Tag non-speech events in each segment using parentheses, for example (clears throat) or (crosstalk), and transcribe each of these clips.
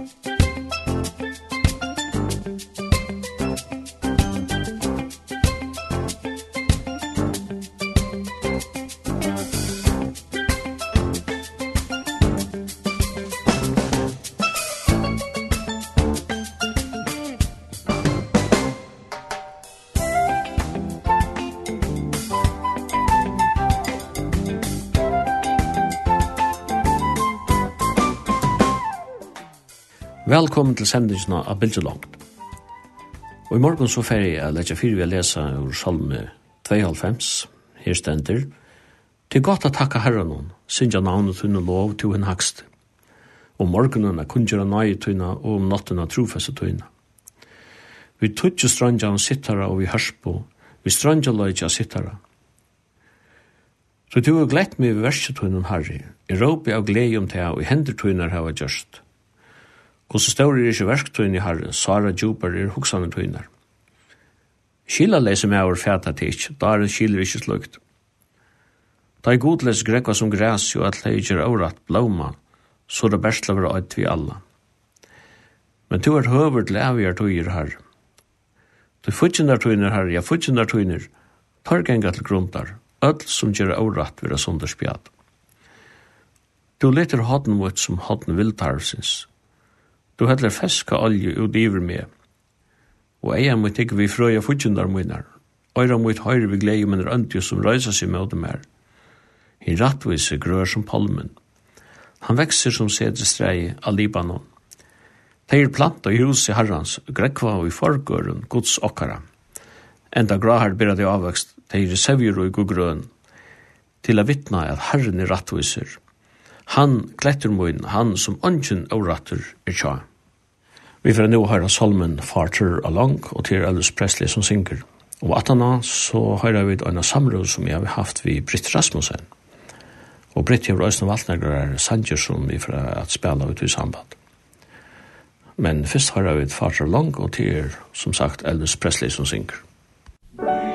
Musik Velkommen til sendingen av Bildjelangt. Og i morgen så fer jeg lette fire vi å lese ur salme 92, her stender. Til godt å takke herren hon, syndja navnet hun og lov til hun hakst. Og morgenen er kunngjøra nøye tøyna, og om natten er trofeste tøyna. Vi tøtje strandja han sittara og vi hørsbo, vi strandja løyja sittara. Så du har glett meg ved versetøynen, Harry, i råpi av glede om det og i hendertøyner hava gjørst. Og så står det ikke verktøyene her, Sara Djuper er hoksane tøyner. Skilla leser meg over fæta tids, da er det skiller ikke slukt. Da er god leser grekva som græs jo at leiger avrat blåma, så det best var øyt vi alla. Men du er høver til avgjør tøyer her. Du futjendar tøyner her, ja futjendar tøyner, tar genga til grundar, öll som gjør avrat vira sunderspjad. Du leter hodden mot som hodden viltarvsins, Du heller feska olje ut iver med. Og eia mot ikke vi frøya futjundar munar. Øyra mot høyre vi glei men røntjo som røysa seg med dem her. Hin rattvise grør som palmen. Han vekser som sedrestrei av Libanon. Teir planta i huset herrans, grekva og i forgøren, gods okkara. Enda grahar bera de avvekst, teir sevjur og i grøn, til a vittna at herren er rattviser. Han klettur moin, han som ongen og rattur er tja. Vi får nå høre salmen Farter Along og til Elvis Presley som synger. Og at han så hører vi en samråd som jeg har haft ved Britt Rasmussen. Og Britt har også valgt noen sanger som vi får at spille ut i samband. Men først hører vi Farter Along og til som sagt Elvis Presley som synger. Musikk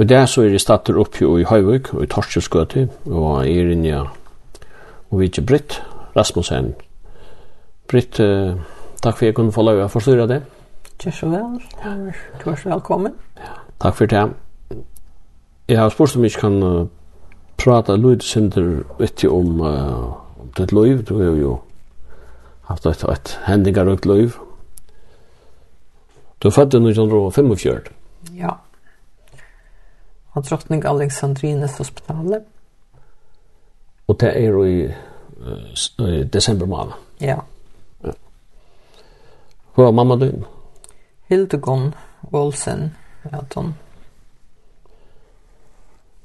Og der så er det stater oppe i Høyvøk og i Torskjøsgøte og i Rinja og vi ikke Britt Rasmussen. Britt, uh, takk for at jeg kunne få lov å forstyrre det. Takk så vel. Du er så velkommen. Ja, takk for det. Jeg har spørst om jeg kan uh, prata lydsynder vet om, uh, om ditt liv. Du har jo haft et, et hendingarøkt liv. Du er født i 1945. Ja. Ja av drottning Alexandrines hospitalet. Og det er jo i, i desember måned. Ja. ja. Hva var mamma din? Hildegon Olsen, ja, hon.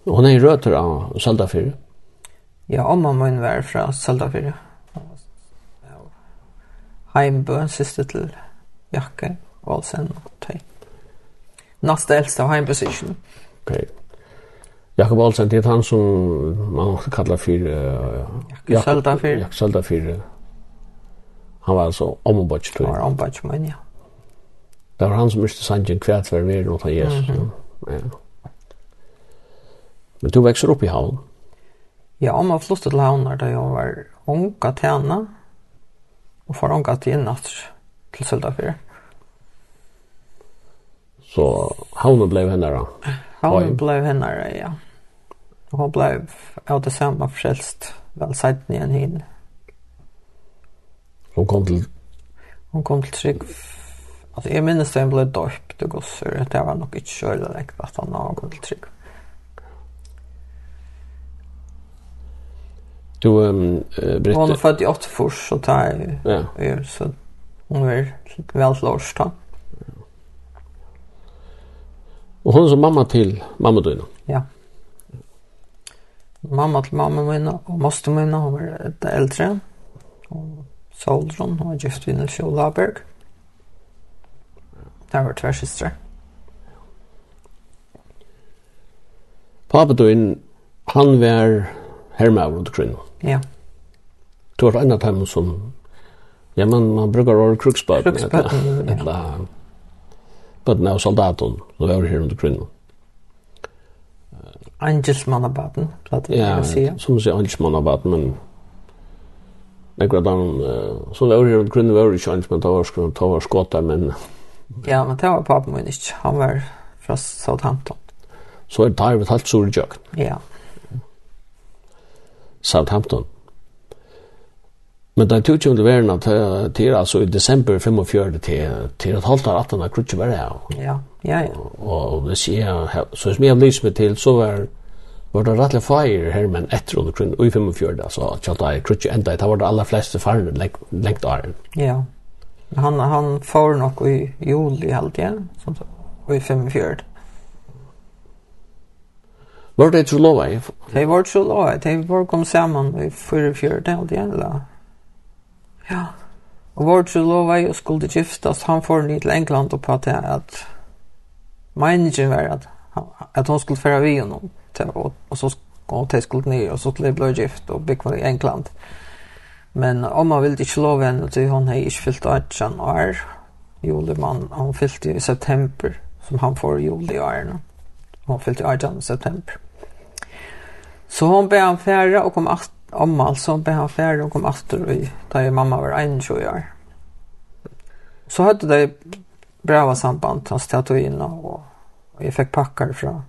Hun er i røter av Saldafyr. Ja, og mamma min var fra Saldafyr. Heimbø, siste til Jakke, Olsen og Tøy. Nasta eldste av Heimbø-sysjonen. Okay. Jakob Olsen, det er han som man kallar för uh, Jakob Salda för Jakob Salda för han var alltså ombudget. tror jag. ombudget, men ja. Det var han som måste sangen kvärt för mer åt Jesus. Mm -hmm. ja. Men du växer upp i Havn? Ja, om jag flyttade till Havn när jag var unga att henne och får unga att innan till Salda för. Så Havnen blev henne då? Havnen blev henne, ja. Och hon blev av det detsamma frälst väl sent än hin. Hon kom till... Hon kom till trygg... Alltså jag minns det hon blev dörpt och gossur. Det var nog inte kjölda läkt att han kom till trygg. Du, um, uh, Britt... Hon är född i Åttfors och tar... Ja. Er, så hon är väl till årstan. Og hon er som mamma til mamma dina? mamma til mamma min og moster min hun var et eldre. Og Soldron hun var gift vid Nils Laberg. Det var två systrar. Pappa du in han var hermavr runt kring. Ja. Du var en av dem som ja man man brukar ha kruksbøten. Kruksbøten, Ja. Böten av soldaten. Då var her under kvinnen. kring. Angelsmannabaten, platt vi kan si. Ja, som sier Angelsmannabaten, men Nekra dan, så var det grunn var det kjent, men det var skrunnen, det var skottar, men... Ja, men det var papen min ikke, han var fra Southampton. Så er det der vi talt sur i Ja. Southampton? Men det tog kjent verden til altså i desember 45 til, til et halvt av 18 kunne var være her. Ja, ja, ja. Og hvis jeg, så som jeg har lyst til, så var, var det rettelig feir her, men etter under grunn, og i 45, altså, kjent jeg kunne ikke enda, det var det aller fleste farne lengt av Ja, han, han får nok i juli halvtid, som så, og i 45. Var det ikke lov? Det var ikke lov, det var kom sammen i 44, det var det, eller? Ja. Og vår tro lova jeg skulle giftast, han får ni til England og på at at meningen var at, at hun skulle færa vi honom til, og, og så og til skulle ni, og så skulle jeg bli gift og bygge i England. Men om han ville ikke lov henne, til hun har ikke fyllt 18 år, julemann, han fyllt i september, som han får jul i årene. Hun fyllt i 18 september. Så hon ber han færa og kom 18 Amma alltså ble han færre og kom aftur i, da jeg mamma var 21 år. Så hadde de bra samband, hans och og, og jeg fikk pakkar fra,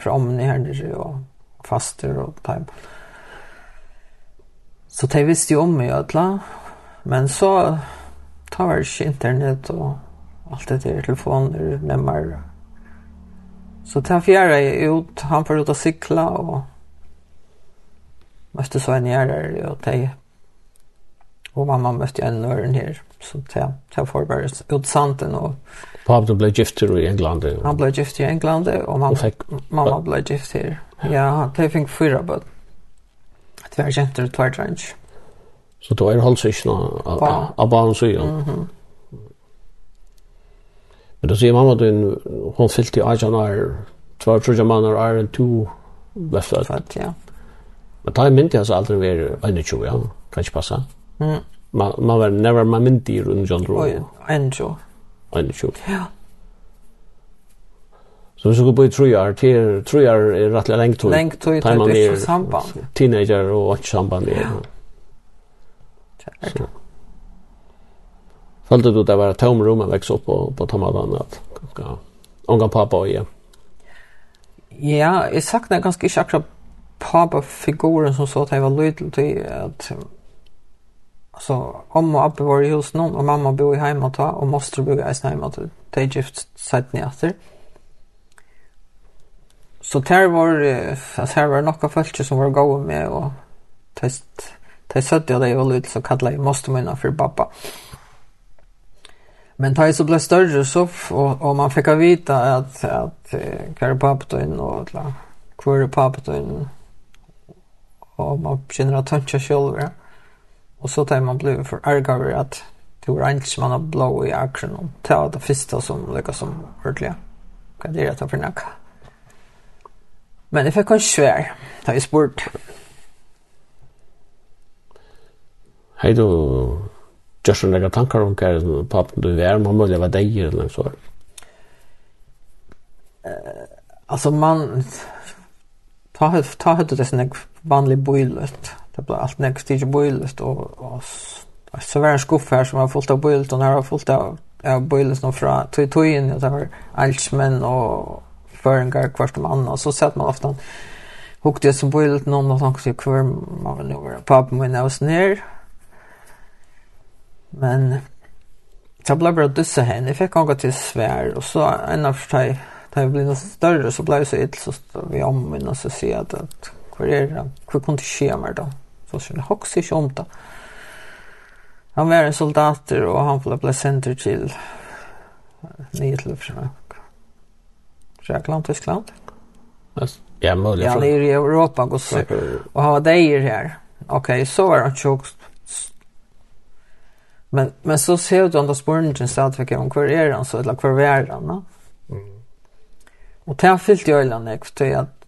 fra omni her, og faster og time. Så de visste jo om meg alle, men så tar jeg ikke internett og alt det der, telefoner med meg. Så tar fjerde jeg ut, han får ut å sikla, og møtte så en gjerder og de og mamma møtte en nøren her så te te får bare ut santen og pappa ble gift i England. Han ble gift i England og mamma fikk... mamma ble gift her Ja, de fikk fyra barn. Det var jämnt och två dränch. Så då är halsiskt av barn så ja. Mhm. Men då säger mamma då hon fyllt i 18 år. Två tror jag man är en två left out. Ja. Men ta en mynd alltså aldri ver en tjo ja. Kan ikke passa. Mm. Man man var never man mynd i rundt John Drew. Oj, en tjo. En tjo. Ja. Så vi skulle bo i trojar. år, tre år är rätt tog. Lengt tog, det är ikke samband. Teenager og ikke samband. Ja. Så. Följde du det var et tom rom att växa opp på, på tomadan att ånga pappa og jeg. Ja, jeg saknar ganske ikke akkurat pappa-figuren som så att jag var lydel till att så om och abbe var i hos någon och mamma bor i hemma ta och moster bygga i hemma ta det är gift sett ni efter så där var alltså här var några folk som var goda med och test test att jag det var lydel så kallet jeg måste mina för pappa Men tar så blev större så och, og man fick veta att att kvar pappa då in och kvar pappa då in og man känner att han själv. Og så tar man blev for ärgar at det var inte som man har blå i action. Det var det første som lykkes som ordentlig. Hva er det rätta för nacka. Men jeg fikk han svær da jeg spurt. Hei, du gjør skulle lägga tankar om hva vad pappen du er, Man må leve deg eller noe så. Alltså man... Ta, ta, ta, ta, ta, vanlig boilet. Det blev allt näst till boilet och och så var en skuff här som var fullt av boilet och när var fullt av av boilet som från tog tog in och så var altsmän och föringar kvart om annan så satt man ofta hukte det som boilet någon och tänkte kvar man vill nog pappa min hus ner. Men så blev det dessa henne. Jag fick åka till Sverige och så en av sig da jeg ble något större så blev jeg så ill så vi om min og så ser jeg at Hvor er det? Hvor kunne det skje meg da? Så skjønner jeg hokser ikke om det. Han var en soldater, og han ble ble sendt til nye til Frank. Frekland, Tyskland. Ja, mulig. Ja, nere i Europa, og han var deier her. Ok, så var han tjokt. Men, men så ser du andre spørningen stadigvæk om hver er han så, eller hver er han, no? Mm. Og det har fyllt i øynene, for det at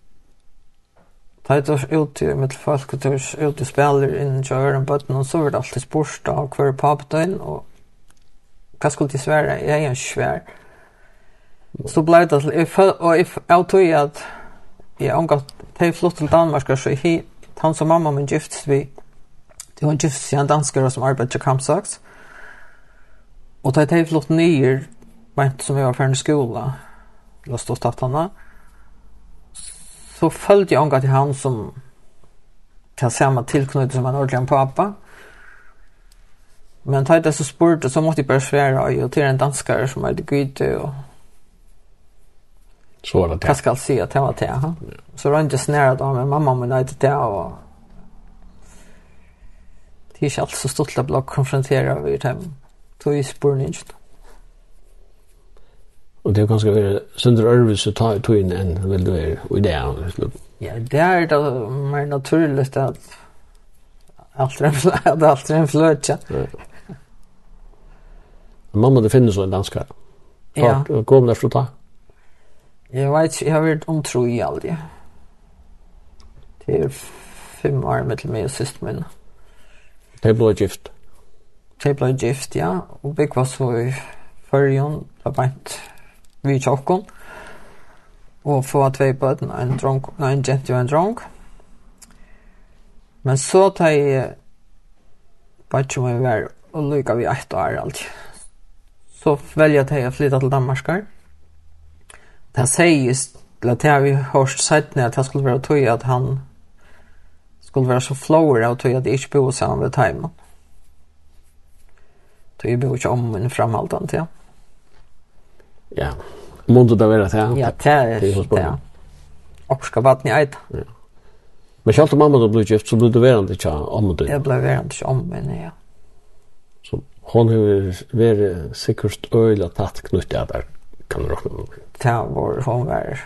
Ta er ut i mitt folk og dårs ute spiller innen kjøren bøtten, og så var det alltid spørst av hver papdøgn, og hva skulle de svære? Jeg er en svær. Så ble det til, og jeg tog at jeg omgatt, da jeg flott til Danmark, så jeg, han som mamma min giftes vi, det var en giftes i en dansker som arbeider til Kampsaks, og da jeg flott nyer, ment som jeg var ferdig skola, la stå staftanna, og så följde jag ångat till han som kan samma tillknytning som en ordentlig pappa. Men tar det så spurt och så måste jag bara svära och till en danskare som är det gud och så var det det. Jag ska se att det var det. Ja. Så var inte snära då med mamma men det inte det och det är inte alls så stort att bli konfronterad vid det. Så är spurningen inte. Og det er ganske være sønder ørvis å ta i tøyen enn vil du være i det. Ja, det er da mer naturlig at alt er en fløt, at alt er en fløt, ja. Mamma, det finnes jo en danskar. Ja. Hvor kom det fra ta? Jeg vet ikke, jeg har vært omtro i aldri. Det er fem år med til meg og sist min. Det ble gift? Det ble gift, ja. Og bygg var så i førjon, det var bare vi tjokken, og få tvei bøten, en, dronk, nei, en jente og en dronk. Men så tar jeg bare ikke om jeg var og lykka vi ett år alt. Så velger jeg å flytta til Danmarskar. Det sies til at jeg har hørt sett at jeg skulle være tog at han skulle være så flår av tog at jeg ikke bor sammen ved timen. Så jeg bor ikke om min framhaldan til. Ja. Yeah. Måntu det vera det? Ja, det er det. Og skal vatni eit. Men selv om mamma då blev gift så blev du verande tja om det. Jag blev verande tja om henne, ja. Så hon har varit säkert öjla tatt knutt där där kan du råkna med. Ja, var, hon var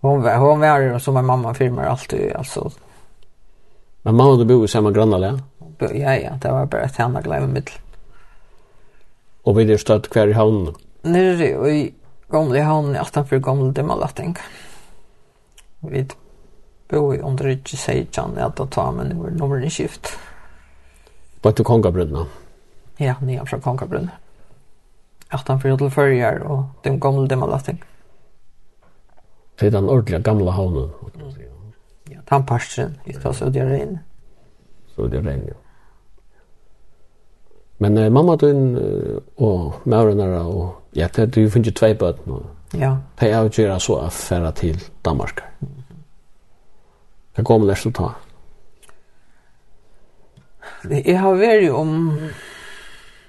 hon var hon var som en mamma filmar alltid alltså. Men mamma då bor i samma grannalä? Ja, ja, det var bara ett henne glämma mitt. Och vi är stött kvar i havnen? nere i gamle havnen i 18 gamle Dimmalatting. Vi bo i under ikke seitjan i alt å ta, men det var nummer i skift. Var til kongabrunna? Ja, nye fra kongabrunna. 18 fyrir til førjar og de gamle Dimmalatting. Det er den ordentlige gamle havnen. Ja, tannparstren, vi skal i regn. Sødja regn, ja. Men eh, mamma din og maurene og Ja, det er jo finner tvei barn nu. Ja. Det er jo gärna så affæra til Danmark. Hva går med det å ta. Jeg har varit om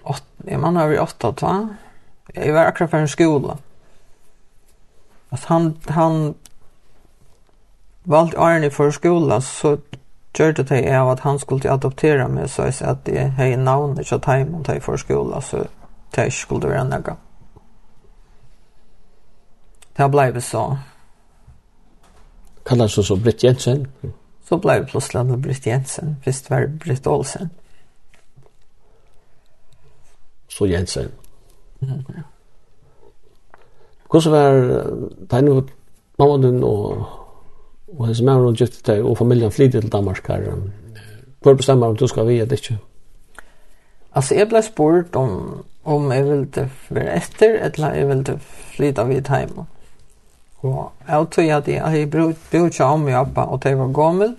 åt, jag man har vært åtta ta. Jeg var akkurat for en skola. At han han valt Arne for skola så gjør det til av at han skulle adoptera meg så jeg att at jeg har navnet tajmen tar i for skola så det skulle være något. Det har blivit så. Kallar så så Britt Jensen? Så blev plötsligt Britt Jensen. Visst var det Britt Olsen. Så Jensen. Mm. Hur så var tajnu mamma din og og hans mamma og gifte deg og familien flydde til Danmark her? Hvor bestemmer om du skal vi det ikke? Alltså jag blev spurt om om jag ville vara efter eller jag ville flytta vid hemma. Mm Og jeg tror at jeg har brukt seg om i appa, og det var gammel,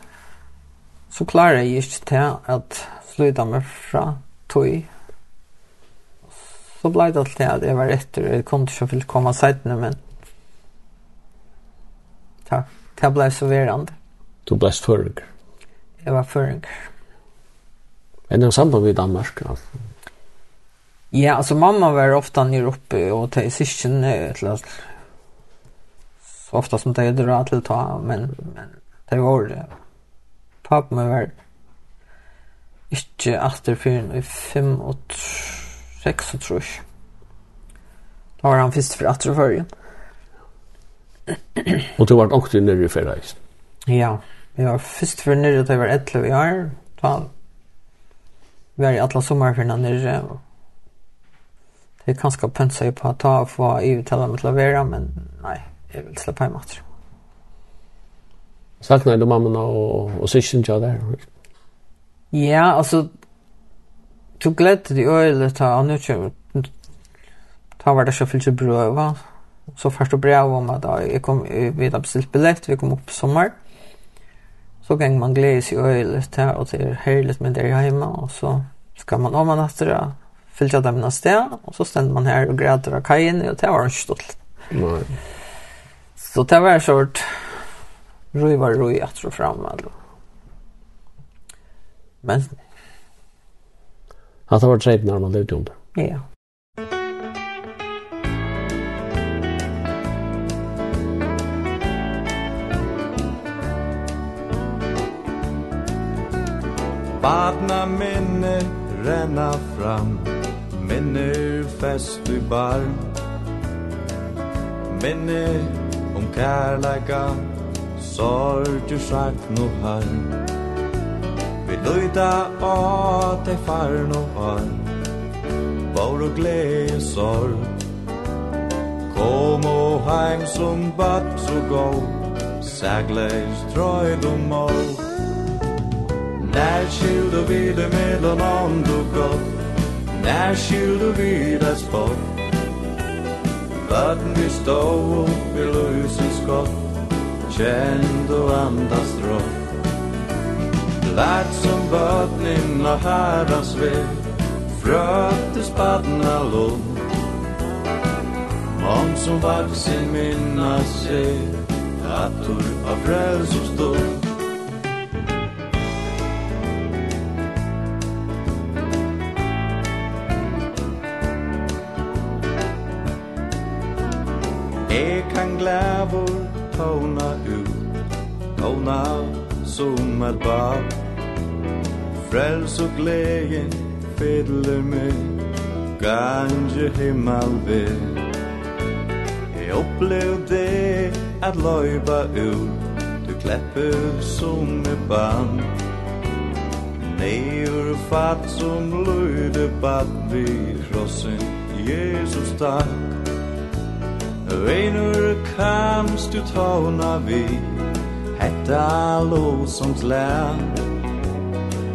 så klarer jeg ikke til at sluta meg fra tog. Så ble det alltid at jeg var etter, jeg kom til å komme seitene, men takk, det ble så verande. Du ble føringer? Jeg var føringer. Er det samme med Danmark? Ja, Ja, altså mamma var ofta nere uppe och till syskon till eller så ofta som det är dra till ta men men det var det pappa mig var inte efter för i fem och sex och tror jag. Då var han först för att tro för och det var också nere i förra ja jag var först för nere det var 11 i år. Då var i alla sommarferna nere. Och Det är ganska pönsa på att ta och få i uttala med att men nej, jeg vil slippe hjem etter. Saknar du mamma og, og syskjen til der? Ja, altså, du gledde de øyne til han utkjøver. Ta var det så fyllt brøva. Så først og brev om at jeg kom, vi hadde bestilt billett, vi kom opp sommer. Så gikk man gledes i øyne til, og det er herlig med det hjemme, og så skal man om man etter det, fyllt av dem sted, og så stendte man her og græder av kajen, og det var en stolt. Nei. Så det var sort roi var roi att så fram alltså. Men Att det var trevligt när man levde under. Ja. Badna minne renna fram Minne fest i bar Minne om kærleika, sorg og sagt og har Vi løyta av te far og har vår og glede sorg. Kom og heim som bad så gå, sagleis trøyd og mål. Nær skylder vi det mellom ånd og godt, nær skylder vi det spott Vatten vi stå og vi lyser skott Känd och andas drott Lärt som bötning och herrans väg Fröte spadna lund. Om som vaksin minna sig Attor av frälsostånd Jeg kan glævor tåna ut Tåna som et bad Frels og gleden fedler mig Ganje himmel ved Jeg opplev det at løyba ut Du klepper som et band Neur fatt som løyde bad vi krossen Jesus takk Reinur kams du tauna vi Hetta lo som lær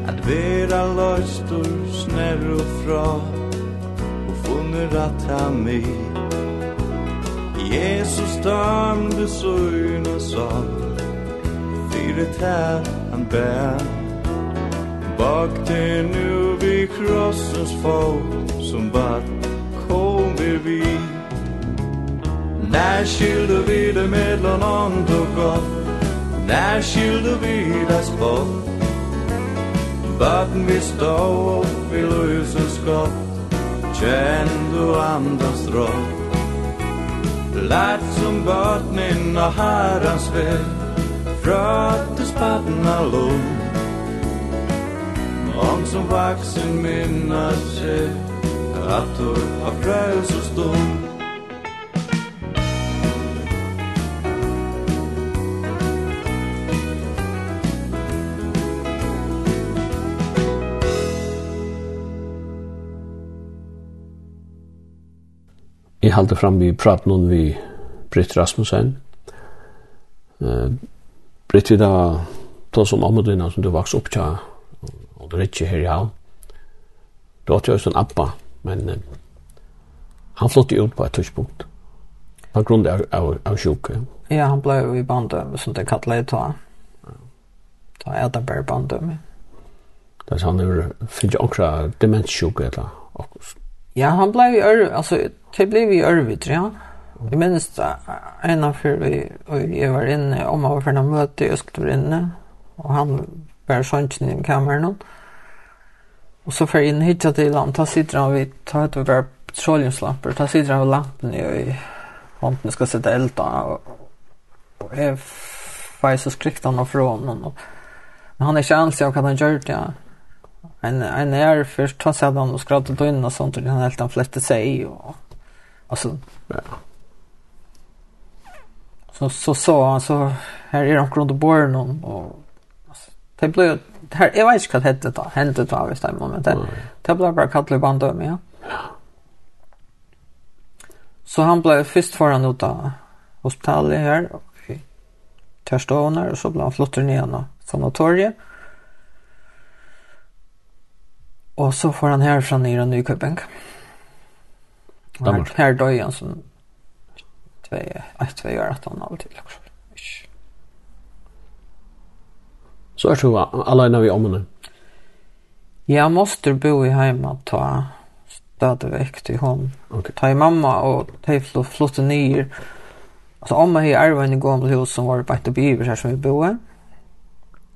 At vera løystur sner og fra Og funner at ha mi Jesus dam du søgn og sånn Fyre tær han bær Bak til nu vi krossens fot Som bat kom vi vi När skyldu vi det mellan ont och gott. När skyldu vi det spott Baden vi stå upp i löses gott Känn du andas rått Lärt som vatten inna herrans väg. Fröttes paddna lån Om som vaksen minnas sig. Att du har frälst och stånd halte fram vi prat noen vi Britt Rasmussen. Uh, Britt vi da tås om omødina som du vaks opp tja, og du er ikke her i havn. Du har tja en appa, men uh, han flott ut på et tørspunkt. På grunn av, av, av sjuke. Ja, han ble jo i bandøm, som det kallet jeg ta. Ta er det bare bandøm. Det er sånn, han finner jo akkurat demenssjuke, eller akkurat Ja, han blev i Örv, alltså det blev i Örvitr, ja. Jag minns en av för vi och jag var inne om man var för något möte jag skulle vara inne och han var sånt i kameran. Och så för in hittar till land, ta sitter han vid, ta ett och bara petroleumslampor, ta sitter han vid lampen i hånden ska sätta eld och jag var så skryckte han från honom. Men han är känslig av jag han gör det, ja en en är först han sig han och skratta då innan och sånt och han helt han flätte sig och alltså ja. Så så så alltså här är de runt och bor någon och alltså det blev det här jag vet inte vad det hette då hände då vid det momentet. Det blev bara kallt band då med. Ja. Så han blev först föran ut av hospitalet här och törstånar och så blev han flottor ner i sanatoriet. Og så får han härifrån ner i Nykøbing. Och Her här dör han som två, ett, två år, ett och en halv. Så er du alene vi omhånden? Ja, måste bo i hemma ta stadigvæk til hon. Okay. Ta i mamma og ta i flott, flott nyer. Altså, mamma har er en gammel hus som var bare til byver her som vi bor.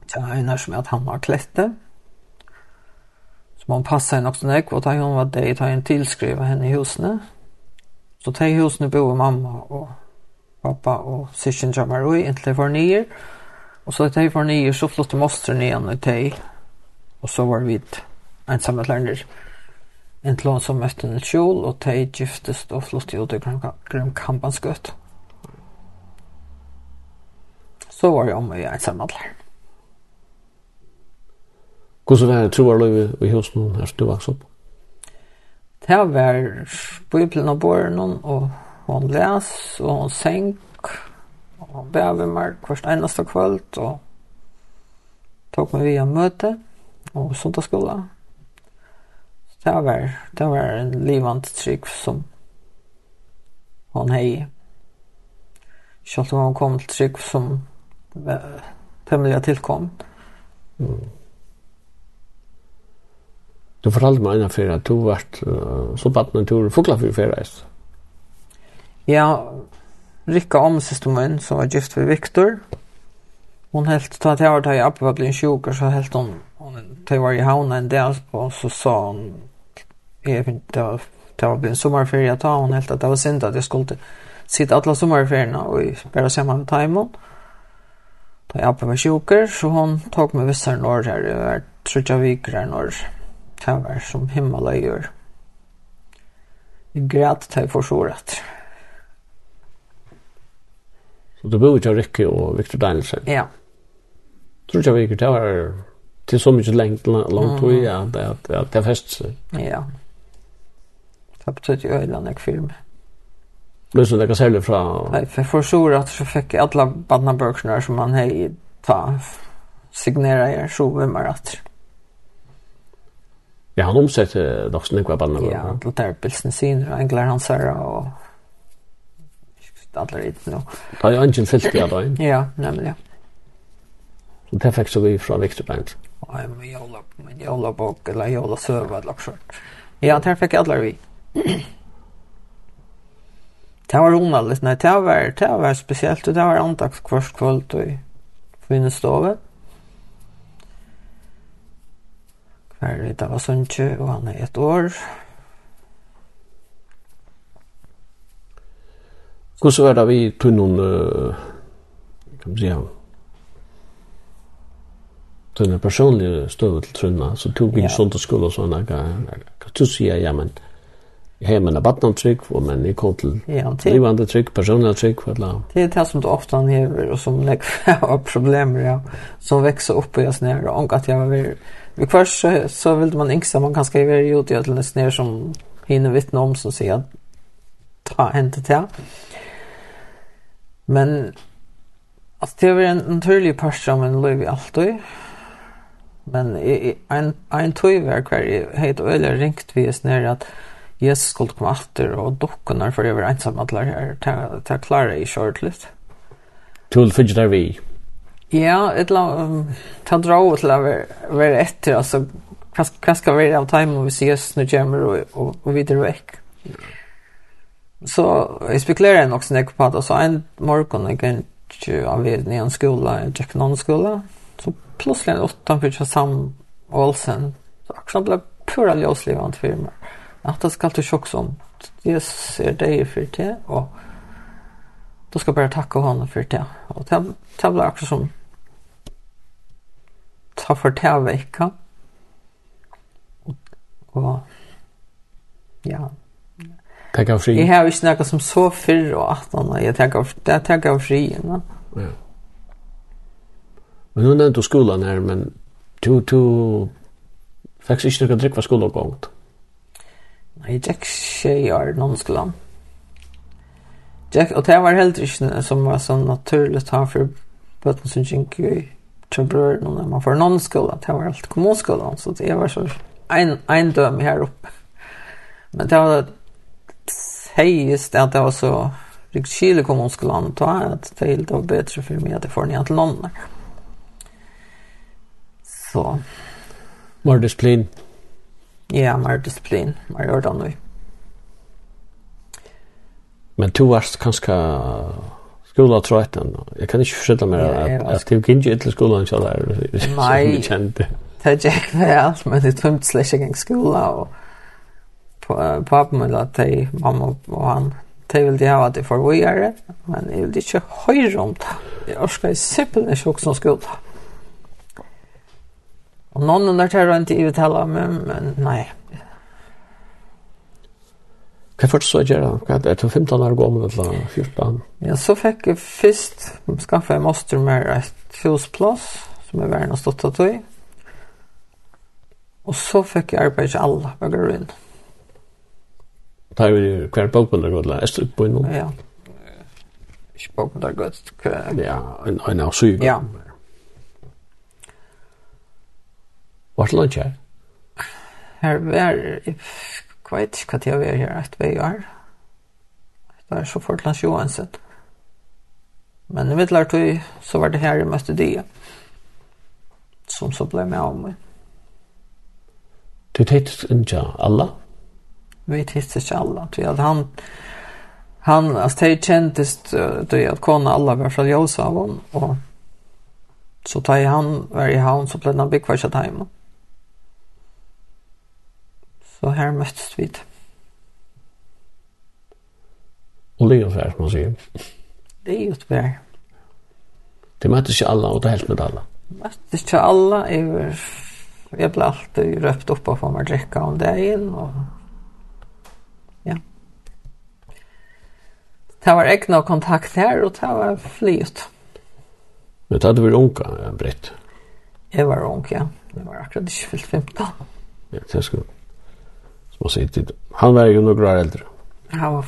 Det er en som er at han har klette man passade henne också när och hon var det ta en tillskriva henne i husne. Så tar husne bo mamma och pappa och syskon jammar och inte för nio. Och så tar för nio så flyttar mostern igen och tar. Och så var vi ensamma länder. En lån som mötte en kjol och tar giftes och flyttade ut i Grönkampanskött. Så var jag om en ensamma länder. Hvordan var det troarløyve i husen her du vokste opp? Det var bøyplen av båren, og hun les, og hun senk, og hun bever meg hvert eneste kvöld, og tok meg via møte, og sundagsskola. Det var, det var en livant trygg som hun hei. Selv om hun kom til trygg som temmelig tilkom. Mm Du fortalte meg innenfor at du var uh, så batt med en tur fugla for ferreis. Ja, Rikka om siste min, som var gift for Viktor. Hon helt ta att jag var där i Appevallin 20 så helt hon hon det var i havna en del og så sa hon jag inte det var en sommerferie, ta hon helt at det var synd at jeg skulle sitte alle sommerferiene, og bare se meg med timon. Da jeg på mig sjuker så hon tog mig vissar norr här över tror jag vi grannar. Det var som himmeløyer. Jeg græt til for så rett. Så du bor ikke Rikke og Victor Danielsen? Ja. Tror ikke jeg det var til så mye lengt langt tog, ja, det er, det er fest seg. Ja. Det betyr jo en jeg film. Men så det kan særlig fra... Nei, for for så rett så fikk jeg alle badnabøkene som man hei ta signera er så vimmer etter. Ja, han omsett uh, nok snakk var ballen. Ja, det der bilsen sin, engler hans her, og alle riten nå. Det er ingen fyllt i alle Ja, nemlig, ja. Så det fikk så vi fra Viktorbank. Ja, men jola, men jola bok, eller jola søva, eller akkurat. Ja, det fikk alle vi. (clears throat) Det var romaligt, nei, det var, det var spesielt, og det var andagskvarskvöld i kvinnestålet. Her det var Sundsjø, og han er et år. Hvordan var det vi tog noen, uh, kan man si, tog noen personlige støv til Trønda, så tog vi en sånn til skole og sånn, hva du sier, ja, men jeg har mine trygg, og men jeg kom til livande trygg, personlige trygg, for det Det er det som du ofte anhever, og som legger har (laughs) problemer, ja, som vekser opp i oss nere, og at jeg har vært Vi kvart så, så vil man inksa man ganska i til utgödelse ner som hinner vittne om så säga ta inte til. Men alltså det var en naturlig part som en löv i Men i, men en en tog var kvar helt öle ringt vi oss när at Jesus skulle komma åter och dockorna för över ensamma alla her til å klare i shortlist. Tull fidgetar vi. Ja, et la um, ta dra ut være ver efter alltså hva skal være av time och vi ses når kommer og, og, og videre vekk. Så jeg spekulerer nok också när jag på att så en morgen jeg kan ikke av vid i en skole, en Jack non skola. Så plutselig en åttan åtta för Sam Olsen. Så akkurat ble pura löslivant for meg. At det skal til sjokk som. Jag ser deg för det og då ska jag bara tacka honom för det. Och det, det blir också som ta fortælla ikka. Og, og ja. Takk av fri. Jeg har ikke noe som så fyrr og at han, jeg takk av, det takk av fri. Ja. Ja. Men nu nevnte du skolan her, men du, du fikk ikke noe drikk for skolan og gongt? Nei, jeg gikk ikke i år noen skolan. Jack, og det var heller ikke som var så naturligt han for bøtten som gikk i till bröderna när man får någon skola, det var allt kommunskolan, så det var så en, en döm här uppe. Men det var sägs att det var så Rikskyl kommunskolan då att det helt var bättre för mig att det får ni att låna. Så. Mer disciplin. Ja, mer disciplin. Mer gör det nu. Men du varst kanske skola trøtten. Jeg kan ikke forstå mer at at du kan ikke til skolan så der. Nei. Det gikk väl men det tömt slash gang skola och på pappa min att te mamma och han te vill de ha att det får vi göra men jeg vil inte höra om det. Jag ska Jeg orsker simpelthen ikke også skola. Och någon under terror ikke i uttala men, men nej. Hva er først så gjør det? Hva er det? 15 år gammel eller 14? Ja, så fikk jeg først skaffe en master med et husplass som jeg var en stått av tog. Og så fikk jeg arbeid til alle på grunn. Da er vi hver boken der gødla, er det på innom? Ja, ikke boken der hva Ja, en, en av syv. Ja. Hva er det lønns her? Her var, Jeg vet ikke hva tid jeg var her, et vei år. Det er så fort langs Johansen. Men i middelar tog, så var det her jeg møtte de, som så ble med av meg. Du titt ikke alle? Vi titt ikke alle, tror at han, han, altså det kjentes, det at kona alle var fra Jåsavon, og så tar han var i havn, så ble han byggvarset hjemme. Så her møttes vi. Og det er jo fær, som man sier. Det er jo fær. Det møttes ikke alle, og det er helt med alle. Møttes ikke alle. Jeg, var, jeg ble alltid røpt opp og få meg drikke om dagen, og ja. Det var ikke noe kontakt her, og det var flyt. Men det hadde vært unga, Britt? Jeg var ung, ja. Jeg var akkurat ikke fyllt 15. Ja, det skulle och så inte han var ju några år äldre. Han var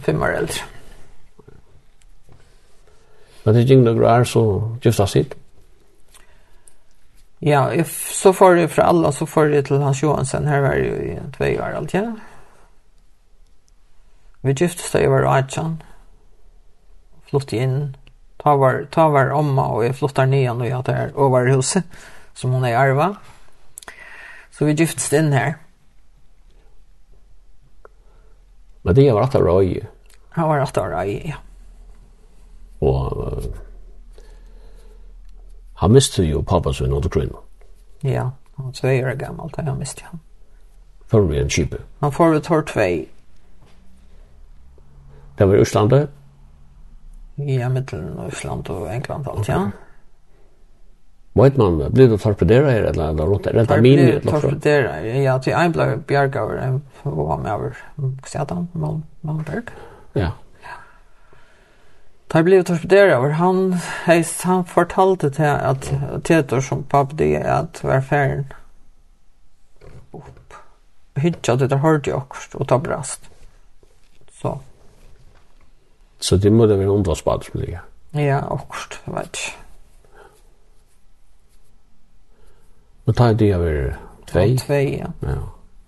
fem år äldre. Men det gick några år så just har sitt. Ja, if, så får det för alla så får det till Hans Johansson här var ju i två år allt ja. Vi giftes da jeg var 18. Flyttet inn. Ta var, ta var omma og jeg flyttet ner igjen og jeg tar over huset som hon er arva. Så vi in inn her. Men det var åtta röj. Han var åtta röj, ja. Och uh, han miste ju pappa sin under kvinna. Ja, han var två år gammal när han miste han. Får vi en kipe? Han får vi tar två. Det var i Østlandet? Ja, mittelen av Østlande og England alt, okay. ja. Vet man, blir du torpedera her, eller er rundt der, eller min? Torpedera, ja, til en ble bjergaver, en var med over, hva sier han, Malmberg? Ja. Da ble torpedera over, han, han fortalte til at Tetor som pappa pappdi, at var færen opp. Hytja, det der hørte jeg akkurat, og ta brast. Så. Så det må det være undvarsbad, som ligger? Ja, også, vet ikke. Men tar det över två. Två, ja. ja.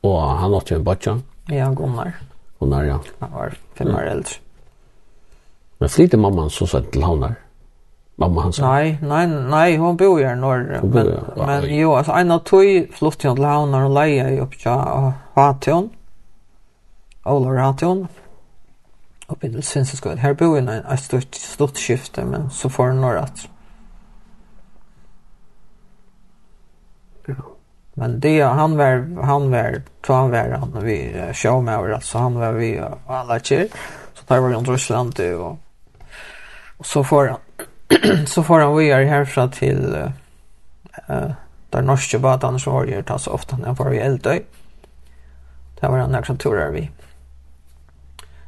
Och han har ju en botcha. Ja, Gunnar. Gunnar, ja. Han var fem år mm. äldre. Men flyter mamman så sent till honom? Mamma hans? Nei, nei, nei, hon bor ju här norr. Men, ja. men jo, altså, en av tog flyttet hon till honom och lejer i upp til Hatton. Ola Hatton. Oppe i Sinsenskåd. Her bor ju en stort, stort skifte, men så får hon norr att. Men det han var han var han var han vi show med över alltså han var vi alla tjejer. Så tar vi han Ryssland det och och så får han (clears throat) så får han vi är härifrån till eh uh, där norska båten så har ju tas ofta när var vi eldöj. Det var han också turar vi.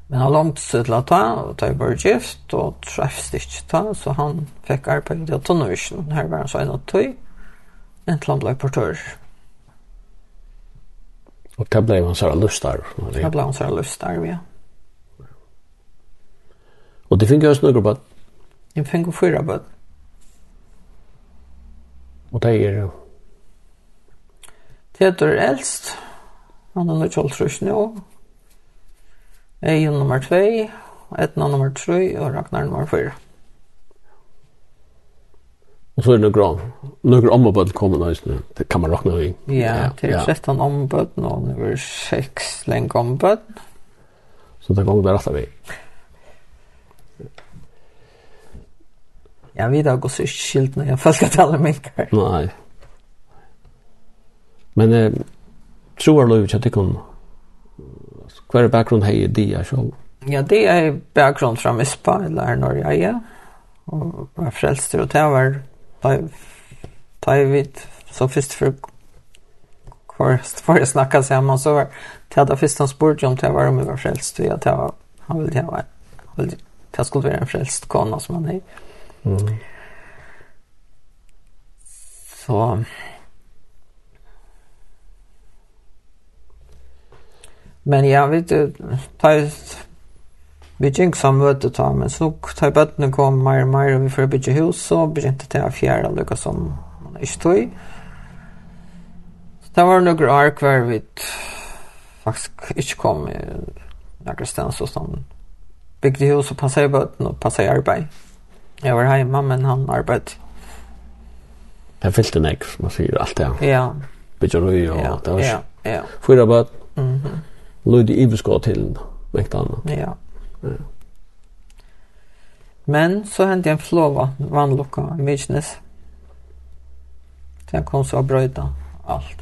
Men han långt sig till att ta och ta i börgift och träffs inte ta så han fick arbete i tunnelvision. Här var han så en och tog. en till han blev portör. Och det blev han så här lustar. Det blev han så här lustar, ja. Och det fick jag snugga på. Jag fick fyra på. Och det är det. Teodor är äldst. Han är nog tjoltrus nu. Ejon nummer 2, Etna nummer 3 og Ragnar nummer 4. Och så är det några gran. Några ommaböd kommer nu Nice det kan man räkna in. Ja, det är 13 ja. ommaböd. Och nu är det 6 länge ommaböd. Så det går där rätta vi. Ja, vi att går så skilt när jag först ska tala minkar. Nej. Men eh, tror du att det kan... Hver bakgrunn hei det er sjål? Ja, det er (laughs) bakgrunn fra Mispa, eller Norge, ja. Og var frelster, og det var Da da vi vet så först för kvar för att snacka samman så var det hade först han spurt om det var om var frälst och jag var han ville det var det skulle vara en frälst kona som han är. Mm. Så Men ja vet du ta vi gikk som møte ta, men så tar bøttene kom mer og mer, og vi får bygge hus, så begynte det å fjerde lukka som man ikke tog. Så det var noen år hver vi faktisk ikke kom i noen sted, så sånn bygde hus og passet bøttene og passet arbeid. Jeg var hjemme, men han arbeid. Det er fyllt en egg, man sier alt det. Ja. Bygge røy og alt det. Ja, ja. Fyra bøtt. Mm -hmm. i iverskå til, mekta annet. Ja. Men så hände en flåva vannlocka i Myrsnes. Den kom så att bröjda allt.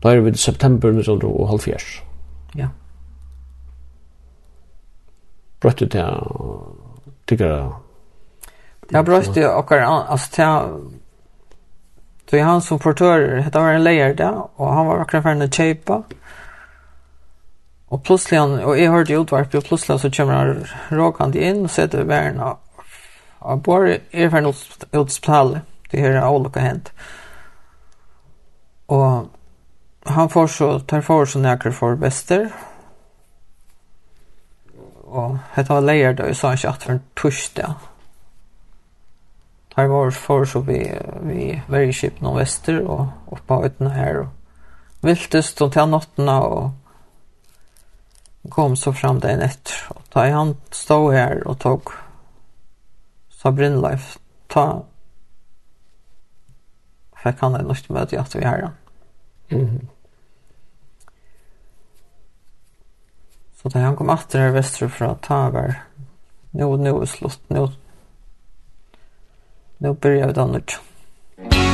Då är det vid september 1974. Ja. Brötte det tycker jag. Det brötte och alltså det Så han som portör, det var en lejare där, og han var akkurat ferdig å kjøpe, Og plutselig han, og jeg hørte utvarp, utvarpet, og plutselig så kommer han råkant inn og setter verden av Og bare er ferdig utspillet, det her er olika hent. Og han får så, tar for så nekker for bester. Og hette var leier da, jeg sa ikke at for en torsdag. Tar var for så vi, vi vergskip noen vester og oppe av uten her. Og viltest og til nattene og kom så fram den etter. Og da han stod her og tok Sabrin Life, ta fikk han en nytt møte i at vi herren. Mm. Så da han kom etter her vestrefra, ta var nå, nå er slutt, nå nu börjar vi da nytt. Mm.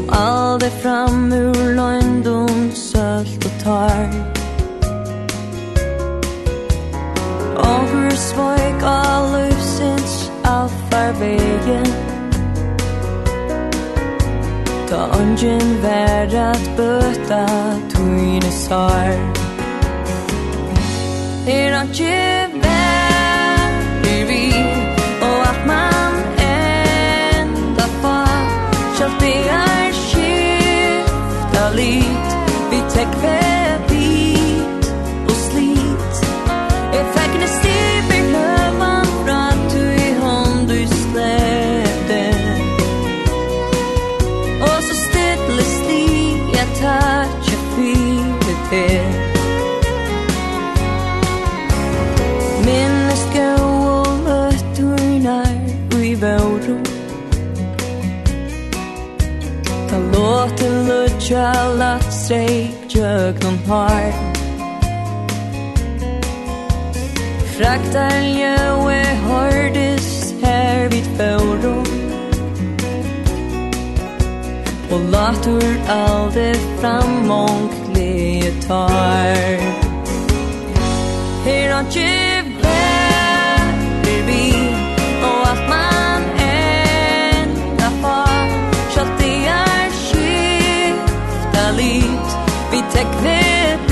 Kom aldri fram ur løgndom, sølt og tar Ongur svoik av løvsins alfar vegen Ta ongen vær at bøta tuine sar Er han kjell kjalla streik jøk noen har Fraktar ljøe hårdis her vid færo Og latur alde fram mong tar. Her har tek vet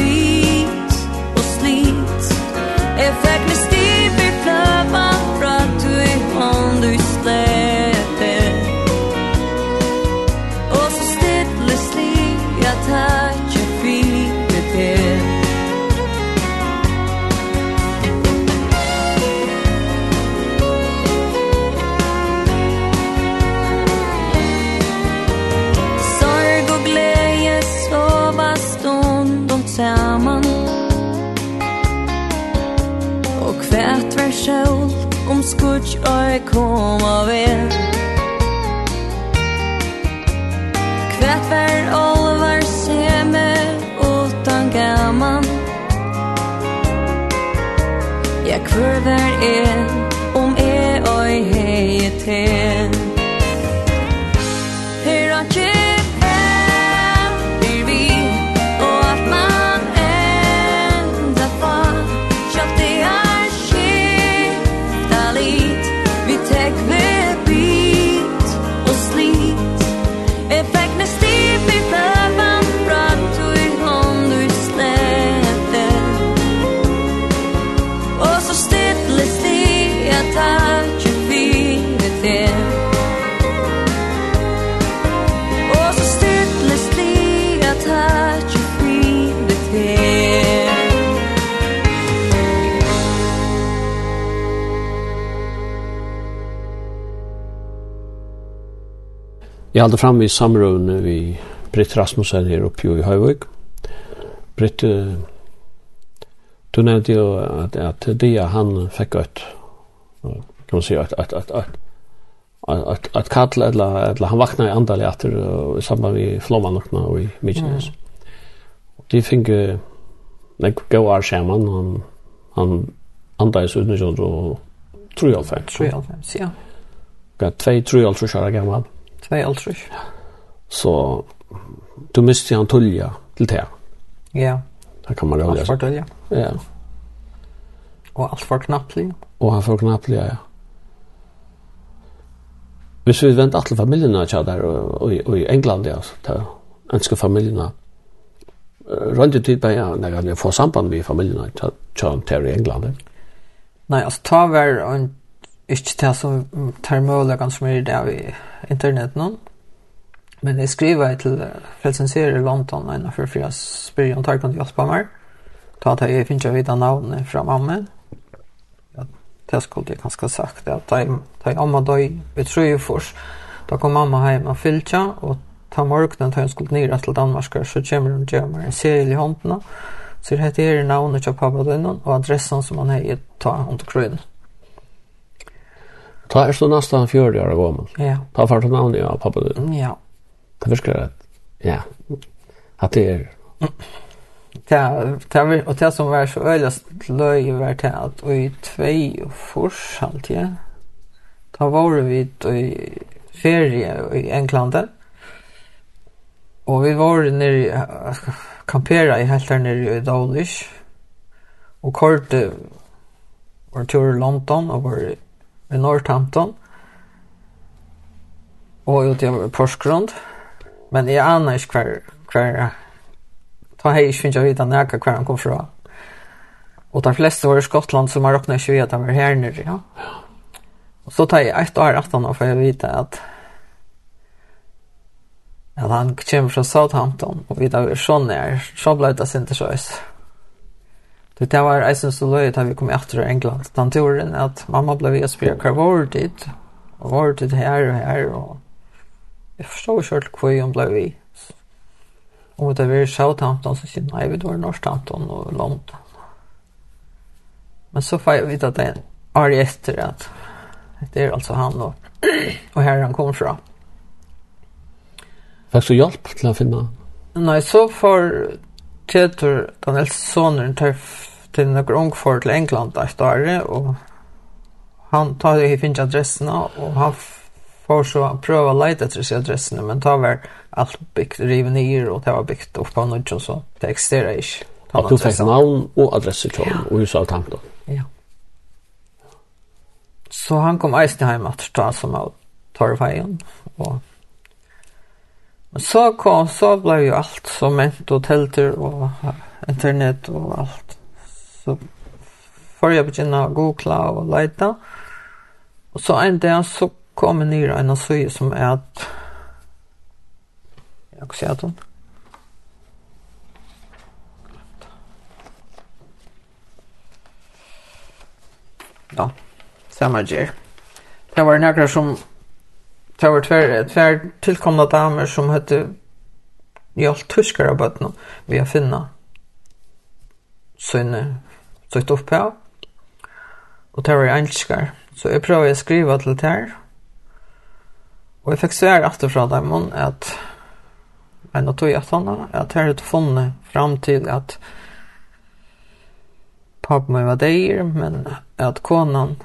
sjål Om skutsk øy koma vel. Kvært vær olvar seme Utan gaman? Ja, kvør vær er Om er øy hei til? Jeg halde fram i samrådene vi Britt Rasmussen her oppe i Høyvøk. Britt, du nevnte jo at, at det han fikk et, kan man si, at, at, at, at, at, at kall, eller, eller han vakna i andal i atter, og i samband med flommanokna og i Mykines. Mm. De fikk nek gau ar saman, han, han andais utnykkjond og 3,5. 3,5, ja. Tvei 3,5 år gammal. Mm Tvei altrus. Så du mister han tulja til det. Ja. Det kan man rolig. Alt for tulja. Ja. Og alt for knapplig. Og han for knapplig, ja. Hvis vi venter alle familiene tja der, og, og, i England, ja, så ønsker familiene. Rønte tid på, ja, når jeg får samband med familiene tja, tja, tja, i England. Ja. Nei, altså, ta var en ikke til som tar mulighet som er det i internett nå. Men jeg skriver til Frelsensere i London en av for jeg spør om takk om de hjelper meg. Da tar jeg finner vidt vite navnet fra mamma. Ja, det skulle jeg kanskje sagt. At da jeg amma døg betrøy først. Da kom mamma hjem og fylkja, og ta morgenen da hun skulle nere til Danmark, så kommer hun til meg en serie i håndene. Så det heter navnet til pappa døgnet, og adressen som han har ta under til krøyene. Ta er så nästan 40 år gammal. Ja. Ta fart du namn ja pappa du. Ja. Det viskar att ja. Att det är Ja, det var och det som var så öjligt löj var det att i två och fors alltid. ja. Ta var vi i ferie i England. Och vi var nere i kampera i helt där nere i Dalish. Och kort var tur i London och var i Northampton og ut i Porsgrund. Men jeg aner ikke hver, hver ta hei ikke finnes jeg vite nækka hver han kom fra. Og de fleste var i Skottland, så man råkna ikke vite at han var her nere, ja. Og så tar jeg ett år etter nå, for jeg vite at at han kommer fra Southampton, og vi tar sånn er, så ble det sin til sjøs. Det där var eisen så löjt att vi kom efter England. Den turen att mamma blev i Aspira Carvordid. Och var det här och här. Och jag förstår själv hur hon blev i. Om det var Southampton så kände jag vi det var Northampton och London. Men så får jag veta att det är år efter att det är alltså han och, (clears throat) och här han kom från. Vad du hjälp till att finna? Nej, så får Teodor, den äldste sonen, tar til noen ung for til England der større, og han tar jo finne adressene, og han får så prøve å leite etter seg adressene, men tar vel alt bygd rive ned, og det var bygd opp på noe, og så det eksisterer ikke. Og du fikk navn og adresse til ham, og huset av tanken. Ja. Så han kom eisen hjem at ta som av Torvveien, og Men så kom, så ble jo alt som ment og telter og internet og alt så får jeg begynne å google og leite. Og så en dag så kom jeg ned en søye som er at jeg kan se at hun ja, samma gjør. Det var några som det var tver, tillkomna damer som hette gjort tyskare på bøttene vi har finna sine søkt opp på, og det var engelskar. Så jeg prøvde å skrive til det her, og jeg fikk svære etterfra dem at en av tog at han at her hadde funnet fram til at pappa min var deir, men at konan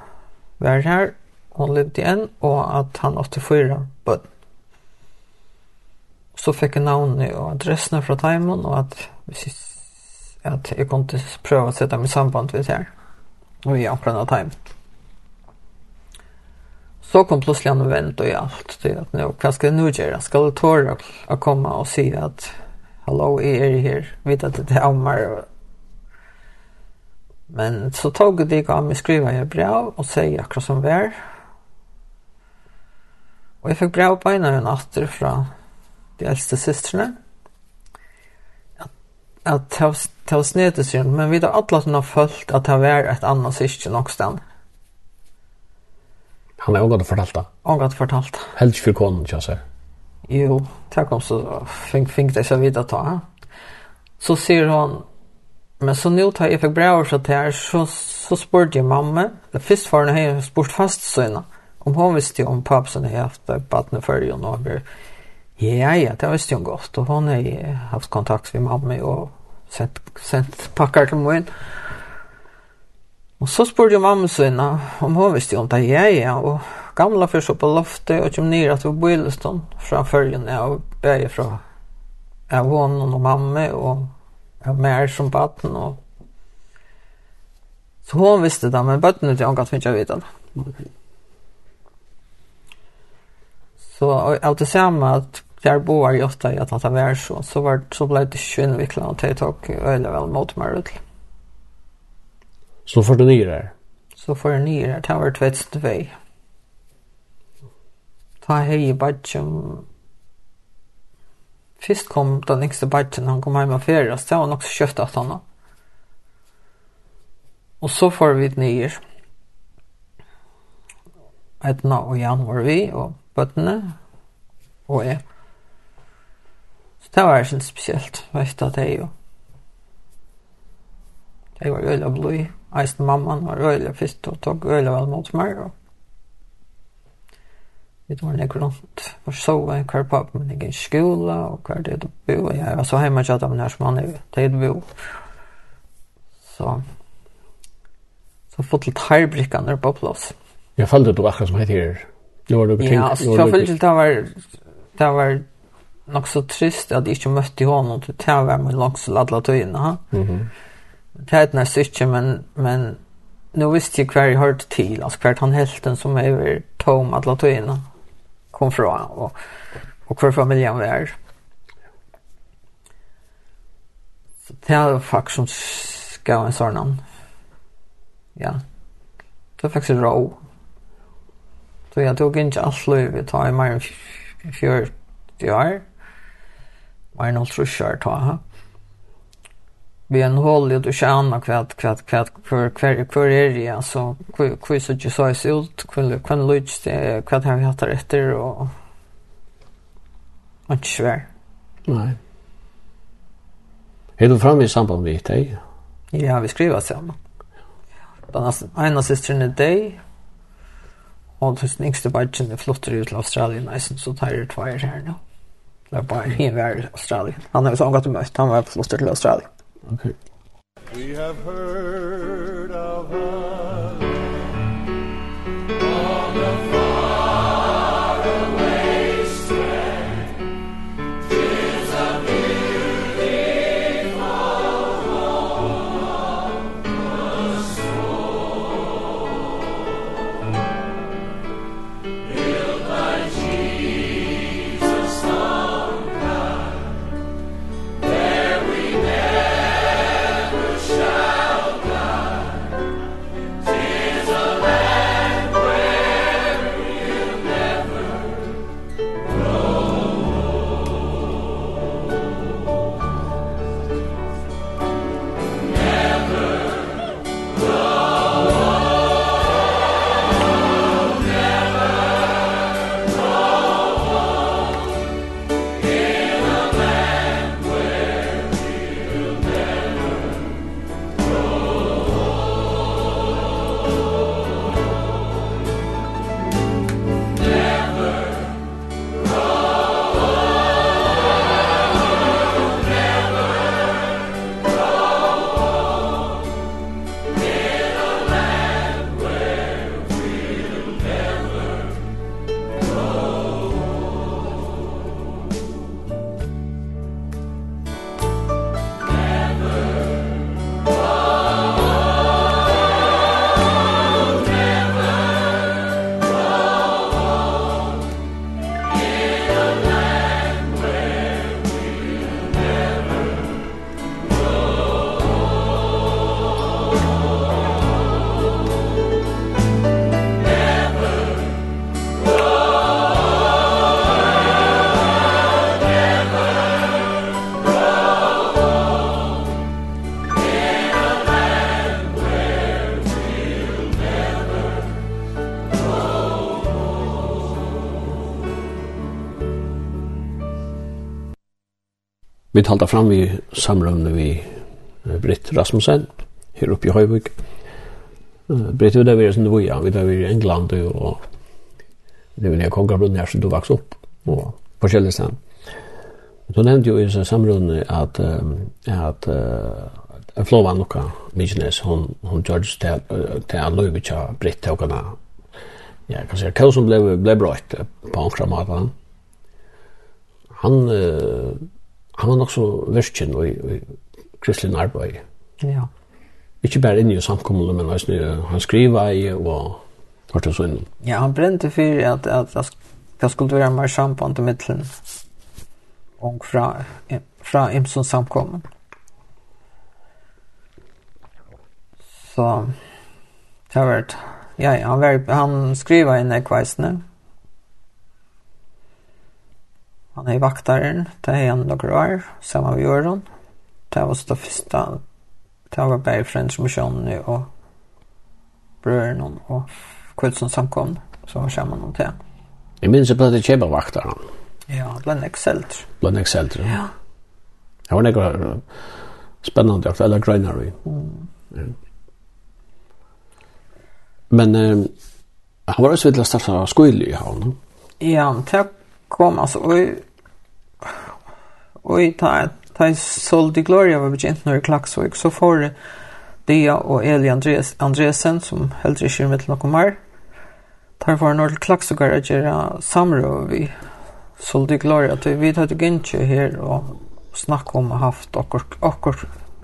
var her, hon levde igjen, og at han åtte fyra bønn. Så fikk jeg navnet og adressene fra Taimon, og at hvis att jag kunde pröva att sätta mig samband med det här. Och jag planade time. Så kom plötsligt en vent och jag tyckte att nu, vad ska jag nu göra? Ska jag tåra att komma och säga att hallå, jag är här. Vet att det är ammar. Men så tog det av mig skriva jag brev och säga akkurat som var. Och jag fick brev på ena en atter fra de äldste systrarna att ta ta snett sig men vi har alle som har følt at det var et annet annat nok sted. Han er også godt fortalt det. Aldrig fortalt. Helst for konen ikke jeg Jo, tack om så fink fink det så vidare ta. Så sier hon men så nå tar jeg fikk brev bra så her, så så spurte jeg mamma. Det först för när jag spurt fast så. Om hon visste jo om pappsen har haft barn förr och några Ja, ja, det visste hun godt, og hun har haft kontakt med mamma og sendt, sendt pakker til min. Og så spurte mamma sina om hun visste om det, ja, ja, og gamla først opp på loftet og kom ned til Bøyleston fra følgene og bæg fra av honom og mamma og av mer som baden og så hon visste det, men bøttene til hon kan finne vite det. så allt det samma att där boar ju ofta i att han var så så var så blev det ju invecklat och det tog eller väl mot mig ut. Så får du ner där. Så får du ner där tar vart vet du väg. Ta hej badjum. Fyrst kom den nästa badjum han kom hem och färdas så han också köpte åt han. Och så får vi ner. og Jan var vi, og bøttene, og jeg. Så det var ikke spesielt, vet du, at jeg jo. Jeg var øyla blod, eisen mamman var øyla fyrst, og tog øyla vel mot meg, og vi var nek rundt, og så var jeg hver papp, men jeg i skola, og hver det du bo, og jeg var så heima tjata med nær som han er, det du bo. Så, så fått litt harbrikkene på plass. Jeg følte du akkurat som heter Nu var det ting. Ja, alltså jag följde det var det var nog så trist att jag inte mötte honom till det var med långs alla tiden. Mhm. Det är nästan inte men men nu visste jag kvar jag hörde till alltså kvar han helten som är över tom alla tiden kom från och och kvar familjen var. Så det var faktiskt som ska en sån Ja. Det var faktiskt ro. Så jag tog inte alls liv, jag tar i mer än 40 år. Mer än 80 år ta. Vi är en håll i att tjäna kvart, kvart, kvart, kvar, kvar, kvar är det, alltså, kvar så inte så är ut, kvar lyds det, kvar har vi hatt rätter och... Och inte svär. Nej. Är du framme i samband med dig? Ja, vi skriver sammen. Men alltså, ena systern er deg, Og hvis den yngste badgen er flotter ut til Australien, eisen, så tar det tvær her nå. Det er bare en vær i Australien. Han har jo sånn godt møtt, han var flotter til Australien. Okay. We have heard of Vi talte fram vi samrøvne vi Britt Rasmussen, her oppe i Høyvig. Britt, det var som du var, ja. Vi var i England, og det var nede kongabrunn her som du vokste opp, og forskjellig sted. Du nevnte jo i samrøvne at, at uh, Flova Nuka Mykines, hun, hun gjør det til at Løyvig til Britt til togene. Ja, kan säga hva som ble, ble bra på omkring maten. Han, uh, han var nok så virkjen i, i kristelig arbeid. Ja. Ikke bare inne i samkommende, men også, han skriva i og hørte så inn. Ja, han brente for at, at, at det skulle være mer samband til middelen og fra, fra Imsons samkommen. Så, det har vært, ja, han, var, han skriva inn i kveisene, Han är vaktaren, det er han några år, samma vi gör hon. Det var det første, det var bare föräldrar som Johnny og brören hon och Kvöldsson samkom, så var samman hon till. Jeg minns at det kjebba vaktaren. Ja, bland excelter. Blant excelter, ja. Ja. Det var några spännande aktuella grønner vi. Ja. Men eh, han var også vidt å starte skoil i havn. Ja, det kom alltså oj och ta ta sol di gloria var bekant när klaxvik så för det och Eli Andres Andresen som helt i kyrkan med Lokomar tar för norr klaxugar att göra samråd. Vi sol di gloria att vi tar att gänge här och snacka om haft och och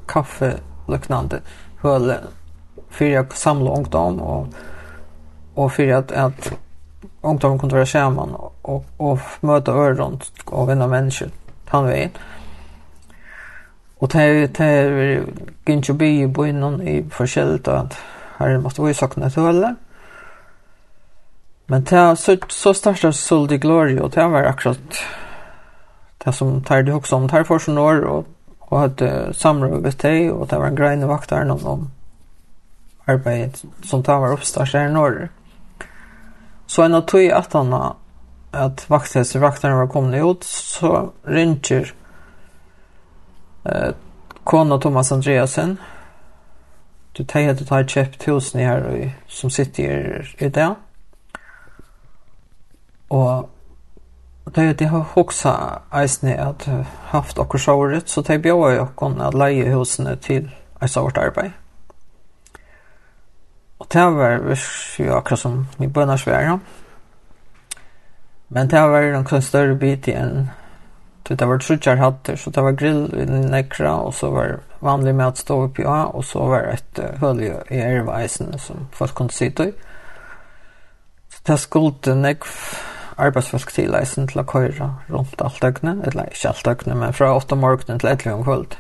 kaffe liknande höll för jag samla ungdom och och för att att ungt om kunde vara samman och, och möta öron och vända människor han vet. Och det är inte by i byn i förskällt att här måste vi sakna till Men det så, så startade Sol de Gloria och det var akkurat det som tar det också om. Det här för sån år och, och hade samråd med dig och det var en grej i vaktaren om, om arbetet som tar var uppstartade i norr. Så en av tog att han att vakthetsvaktarna var kommande ut så ringer eh, Kona Thomas Andreasen. Du tar helt du tar köpt husen här i, som sitter i det och det är det har också eisne att haft och sjåret så det bjöd jag kon att leie husen till ett sådant arbete det var virkelig akkurat som vi bønner svære. Men det var en kun større bit igjen. Det var trutjar hatter, så det var grill i nekra, og så var vanlig med at stå oppi av, og så var et uh, høl i erveisene som folk kunne sitte i. Så det skulle nekv arbeidsfolk til eisen til å køyre rundt alt døgnet, eller ikke alt døgnet, men fra 8 morgenen til 11 om kvöld.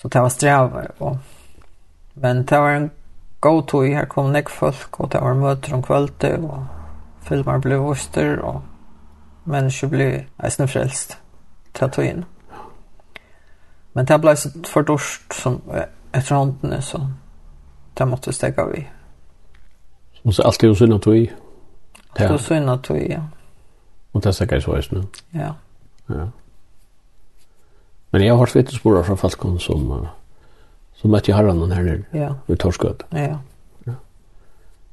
Så det var strevet, og Men det var en god tog, her kom nek folk, og det var møter om kvöldet, og filmer ble vuster, og mennesker ble eisne frelst til å ta inn. Men det ble så for dårst som etter håndene, så det måtte stegge vi. Og så alt er jo synd at vi. Alt er jo synd at vi, ja. Og det stegge jeg så eisne. Ja. Ja. Men jeg har hørt vittnesbord fra Falkon som... Uh, Så møtte jeg herren her nere, ja. i Torskøt. Ja, ja.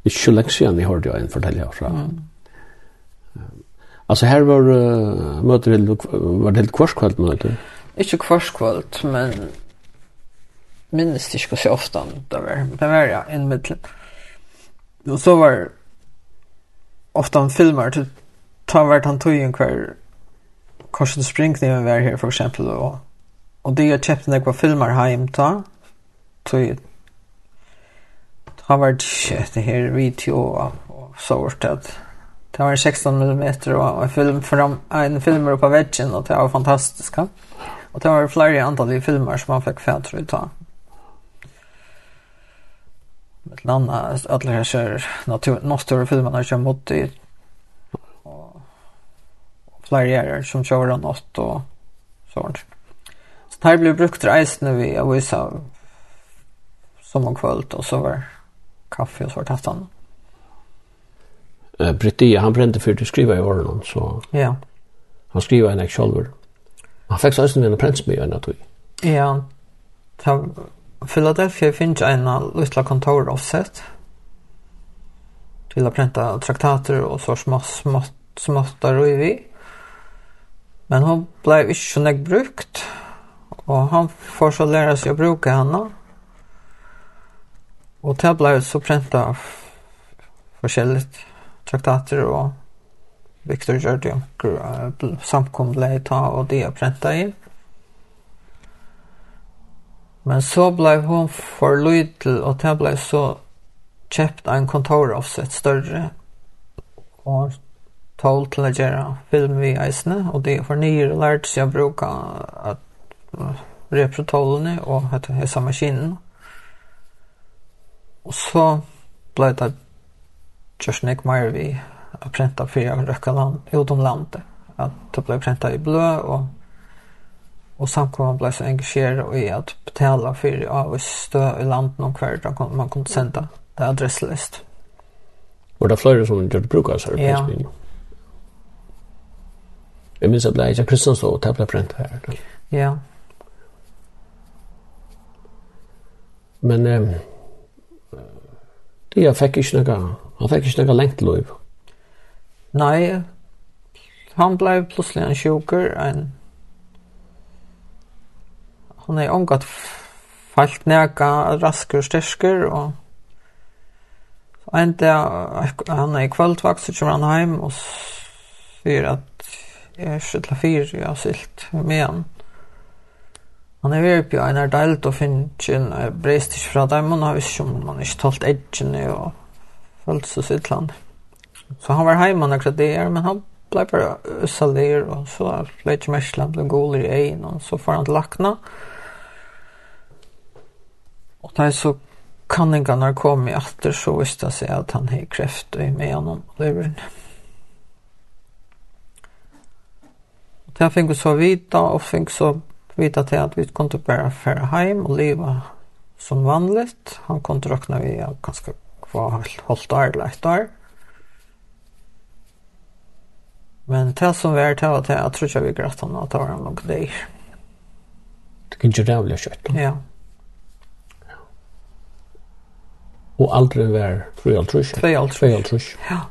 Ikke lenge siden jeg hørte en fortelle herfra. Mm. Altså her var uh, møter helt, var det helt kvarskvalt møter? Ikke kvarskvalt, men minnes det ikke så ofte det var. Det var ja, en middel. Og så var ofte han filmer til ta hvert han tog en hver Korsen Springkniven var her for eksempel og, og det jeg kjøpte når jeg var filmer hjem ta tog har varit det her video og så vart det det var 16 mm och en film fram en film på väggen och det var fantastiska och det var flere antall filmer som man fick tror jeg ta. med landa alla här kör natur filmerna kör mot det och flera som kör natt och sånt så det här blev brukt reisende vi jag visar som om kvöld och så var kaffe och så var Uh, Eh, Britti, han brände för att skriva i åren så ja. han skriver en själv. Han fick så östen en prins med en att Ja, ta Philadelphia finns en lilla kontor offset till att pränta traktater och så små små småttar och vi. Men hon blev inte så brukt. Och han får så lära sig att bruka henne. Og det ble så prenta av forskjelligt traktater og Victor gjorde det samkom ble ta og de har prenta i. Men så ble hun for lydel, og det ble så kjøpt en kontor av sitt større, og tål til å gjøre film vi eisene, og de for nye lært seg å bruke at reprotolene og hette hessa maskinen. Og så ble det just nek mer vi å prenta fyrir røkka land, utom landet. At det ble prenta i blø, og, og samkommet ble så engasjeret i at betala fyrir av stø i landet noen hver dag man kunne senda det adresselist. Var det flere som gjør det bruk av seg? Ja. Jeg minns at det er ikke Kristianslå, det ble prenta her. Ja. Men... Eh, det jeg fikk ikke noe, han fikk ikke noe lengt lov. Nei, han ble plutselig en sjuker, en han er omgått falt nega rasker styrker og så enda han er i kvöldvakt så kommer han heim og sier at jeg er 24 jeg har silt med han Han er vært på en er deilt og finner ikke en brist ikke fra dem, og han visste ikke om man ikke talt edgene og følte seg sitt land. Så han var hjemme akkurat det her, men han ble bare øsalir, og så ble ikke Mersland, ble goler i egen, og så får han til lakna. Og da så kan ikke han ha kommet etter, så visste han seg at han har kreft og med gjennom leveren. Og da fikk vi så vita, og fikk så vita til at vi kunne bare fære hem og leva som vanligt. Han kunne räkna vi av ganske kvar holdt år eller ett år. Men det som var det var det jeg tror ikke vi grät han at det var nog det. Det kunde ikke rævlig kjøtt. Ja. Og aldri var 3 altrus. 3 altrus. Ja.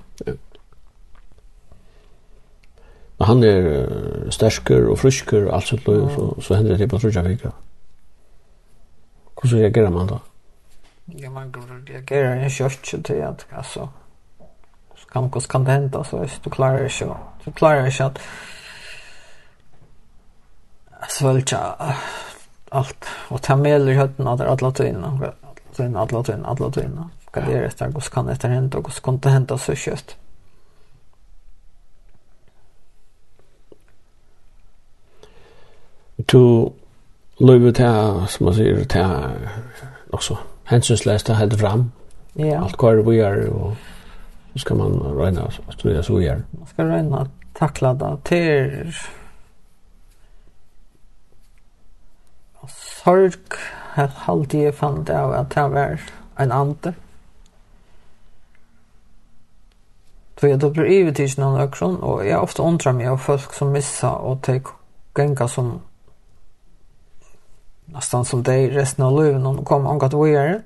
Men han er stersker og frusker og alt sånt, mm. så, så hender det på trusja vikra. Hvordan reagerer man da? Ja, man reagerer en kjørt til at, altså, kan, hvordan kan det hende, altså, hvis du klarer ikke, du klarer ikke at svølja alt, og ta meler i høtten at det er alle tøyene, alle tøyene, alle tøyene, alle tøyene. Hva det er etter, hvordan kan det hende, og hvordan kan det hende så kjøtt? to løyve til, som man sier, til også hensynsløs til helt fram. Ja. Alt hva er vi er, og så skal man regne at det er så vi er. Man skal regne at takla det til sorg, halvdig jeg fant av at det var en andre. Så jeg dobler ivetidsen av nøkron, og jeg ofte undrar meg av folk som missa, og de genga som nästan som det resten av livet när hon kom och gav vidare.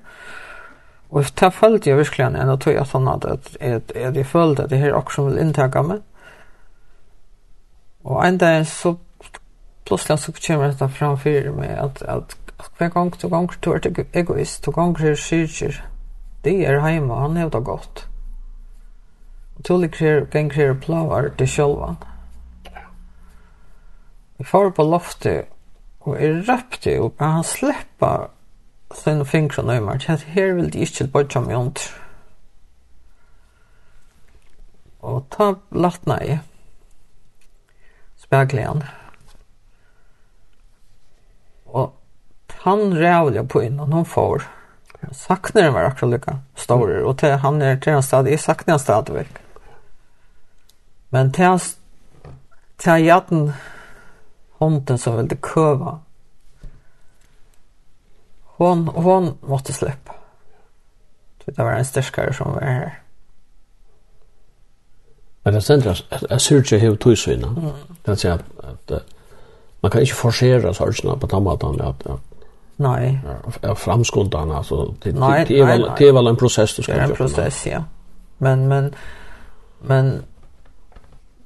Och det följde jag verkligen ändå tog jag sådana att, att, att, att jag följde att det här också vill intäcka mig. Och en dag så plötsligt så kommer detta framför mig att, att, att hver gång du gånger du är egoist, du gånger kyrkjer, det är hemma, han är det gott. Och du ligger gånger plavar till själva. Vi får på loftet Og jeg røpte jo, men han slippa sin fingre nøymer, til at her vil de ikke bodja meg ondt. Og ta latna i spegleien. Og han rævlig på innan hun får. Sakner den var akkurat lykka stor, og til han er til en stad, jeg sakner han stadigvæk. Men til han, til han hunden som ville köva. Hon, hon måtte slippe. Det var en styrkare som var her. Men det sender at jeg syr ikke hev tusen. Mm. Det säger at, att man kan ikke forsere sorgsna på tamatan At, at, Nei. Ja, framskundan altså. det nei, det är väl det er vel en prosess du ska er En prosess, ja. Men men men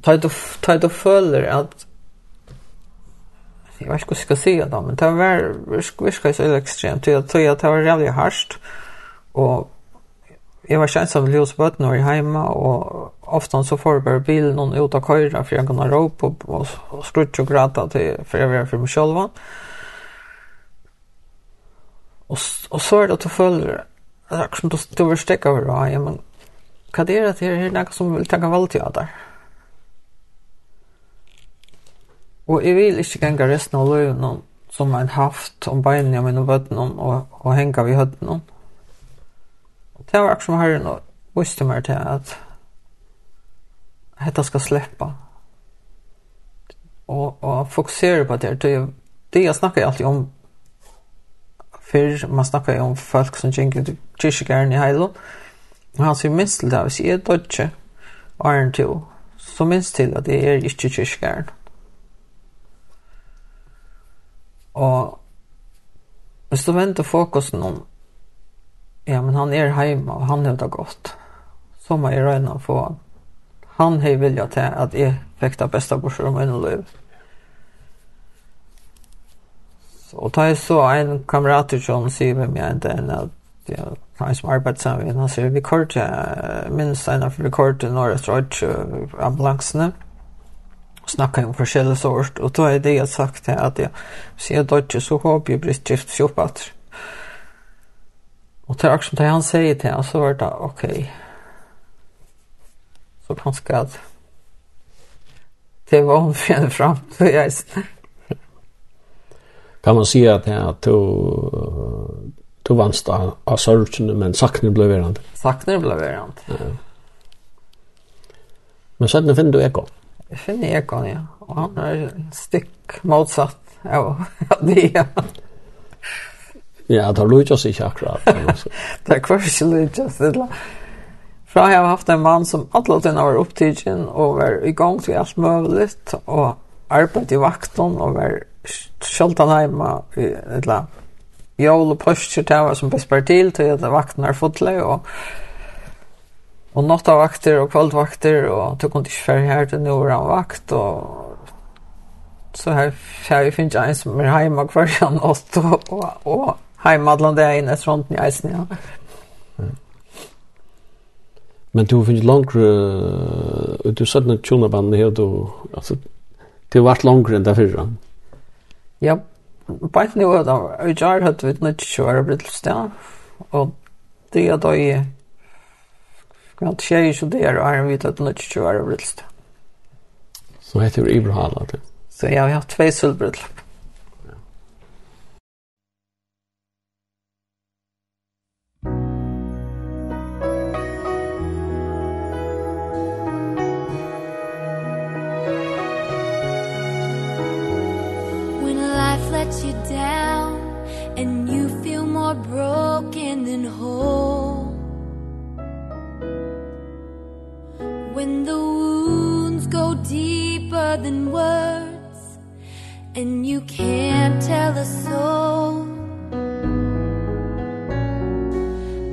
tar du tar du føler at jag vet inte hur jag ska säga det, men det var virka så ekstremt. Jag tror att det var jävligt harsht. Och jag var känd som ljusböten var hemma och ofta så får jag bara bilen och ut av köra för jag kunde råp och, och, och skrutsch och gråta till, för jag var för mig själv. Och, och så är det att du följer det är som du, du vill stäcka över det. Ja, men vad är det här? Det är något som vill tacka väl till det där. Og jeg vil ikke ganga resten av løven som jeg har haft om beinene mine og bøtten og, og henga vi høtten om. Og det var akkurat som herren og visste meg til at dette skal slippe. Og, og fokusere på det. Det, det jeg snakker alltid om før man snakker om folk som kjenker til kyrkjegæren i Heilo. Og han sier minst til det, hvis jeg er dødje, og er en to, så minst til at jeg er ikke kyrkjegæren. Mm Og hvis du venter fokusen om ja, men han er hjemme og han har det godt, så må jeg røyne få han har vilja til at jeg fikk det beste bortsett om en liv. Så, og da jeg så en kamerat til John sier med meg en del at ja, han som arbeider sammen han sier vi kort, minst en av rekordet når jeg strøt ambulansene. Mm snakka om forskjellige sort och då är det jeg sagt til att jag ser dodge så håper jeg brist gift fjoppat. Och til akkurat som han säger till så var det okej. Så kanskje at det var hon fjärde fram så jag Kan man si att jag tog Du vannst av, av sørgene, men sakner ble verand. Sakner ble verand. Ja. Men sen finner du ekon finner jeg kan, ja. Og han er stikk motsatt av (laughs) det, ja. Ja, det har lukkes ikke akkurat. det er kvart ikke lukkes, det Fra jeg har haft en mann som alle tiden var opptidgen og var i gang til alt mulig, og arbeidet i vakten og var sjeldan hjemme, i et eller annet. jól og pøster til jeg var som bespar til til at vakten er fotlig, og og nattavakter og kvaldvakter og tog hon inte her til noe av vakt og så her här vi finns en som är hemma kvar i og, og, og hjemme alle det dagen etter sånt i eisen ja. Men du finns långt uh, du satt när tjona bandet här då alltså det vart långt än där. Ja. Bara nu i jar hadde vi nødt til å være blitt sted og det är då Kvant tjej så det är en vita att nåt tjuar av rulst. Så heter det Ibrahim att. Så jag har tvei två. When life lets you down and you feel more broken than whole when the wounds go deeper than words and you can't tell a soul.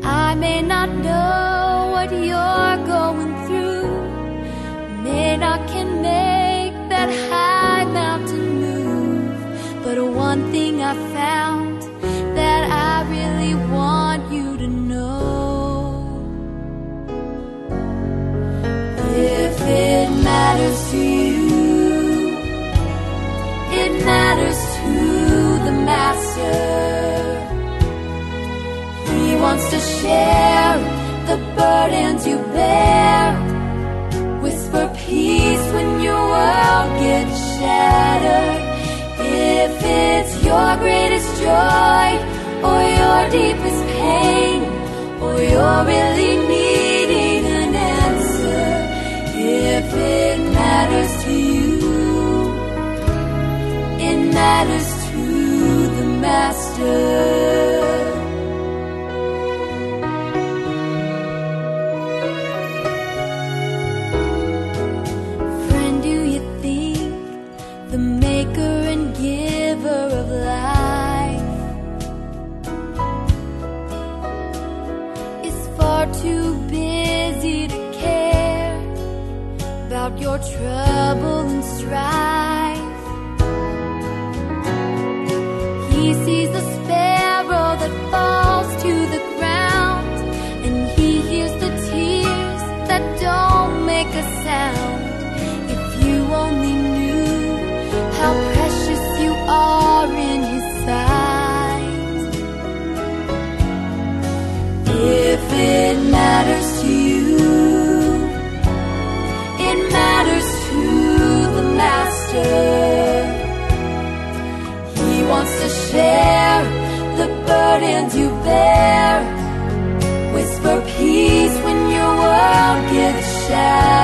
I may not know what you're share the burdens you bear. Whisper peace when your world gets shattered. If it's your greatest joy or your deepest pain Or you're really needing an answer If it matters to you It matters to the Master. your trouble.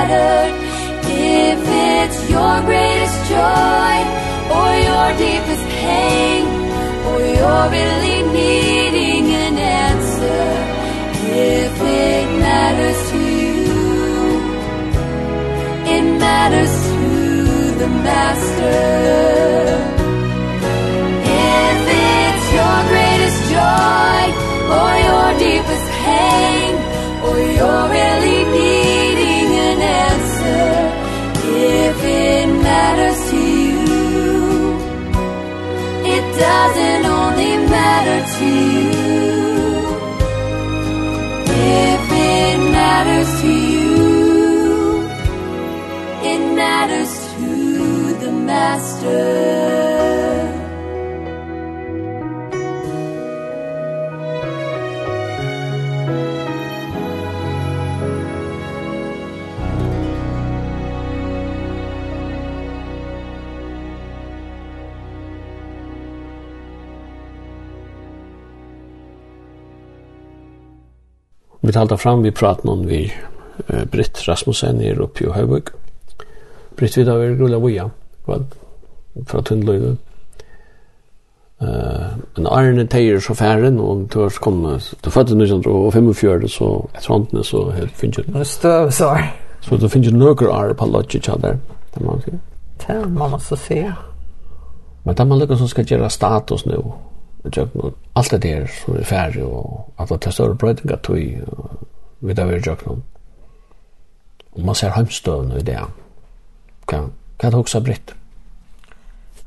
earth if it's your greatest joy or your deepest pain or you're really needing an answer if it matters to you it matters to the master. If it's your greatest joy or your deepest pain or you're really matters to you. It doesn't only matter to you. If it matters to you It matters to the master. halda fram vi pratar om vi uh, Britt Rasmussen er oppe i Høyvøk. Britt vi da er rulla Voja, kväll fra Tundløyve. Uh, men Arne Teier så færen, og du har kommet til fødte 1945, så jeg tror håndene så helt finnes jeg. Nå støv så er. Så du finnes jo nøkker år på lodget der, det må man si. Det må man så se. Men det er man lykkes som skal gjøre status nå, jökna allt det där som är färre och alla de större brödingar tog vid det vi jökna och man ser hemstövna i det kan, kan det också britt?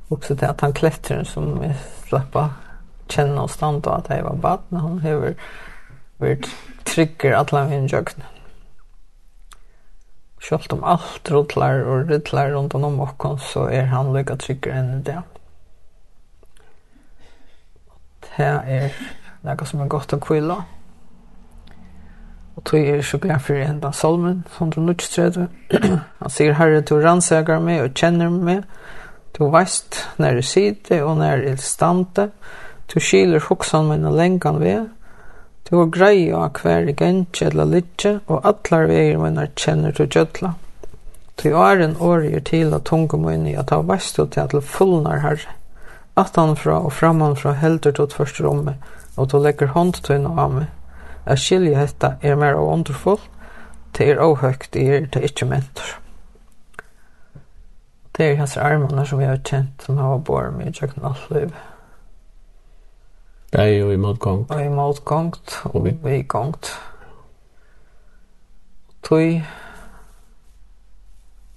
Också det att han klättrar som vi släppa känna och stanna att det var bad när hon hever varit trygger alla min jökna Sjølt om alt rotlar og rullar rundt om okken, så er han lykka tryggere enn det her er noe som er godt å kvile. Og tog er så glad for hendan salmen, 133. Han sier, Herre, du rannsøker meg og kjenner meg. Du veist når du sitter og når du stande. Du skiler hoksan mine lengan ved. Du har grei av hver gentje eller litje, og atlar veier mine kjenner du gjødla. Du er en årig til at tunge mine at ha veist du til at du fullnar herre Attanfra og framanfra helder du først rommet, og du legger hånd til håndtøyne av meg. Jeg skiljer dette er mer av underfull, det er ohøgt, det er det ikke mentor. Det er hans armene som jeg har kjent som har båret meg i kjøkken alt liv. Det er jo i motgångt. Og i motgångt, og i gångt. Tøy,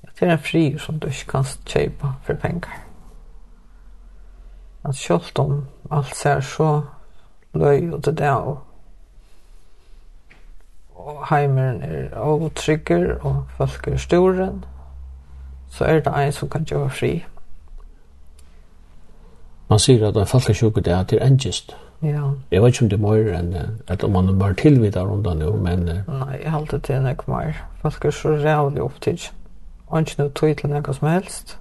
det er en fri som du ikke kan kjøpe for penger at sjølt om alt ser så løy og det der og og heimeren er overtrygger og folk er store så er det en som kan gjøre fri man sier at en folkesjuke det er til engest ja jeg vet ikke om det er mer enn at om man bare tilvidet rundt det nå men nei, jeg halte til nek mer folk er så rævlig opptid og ikke noe tog til noe som helst.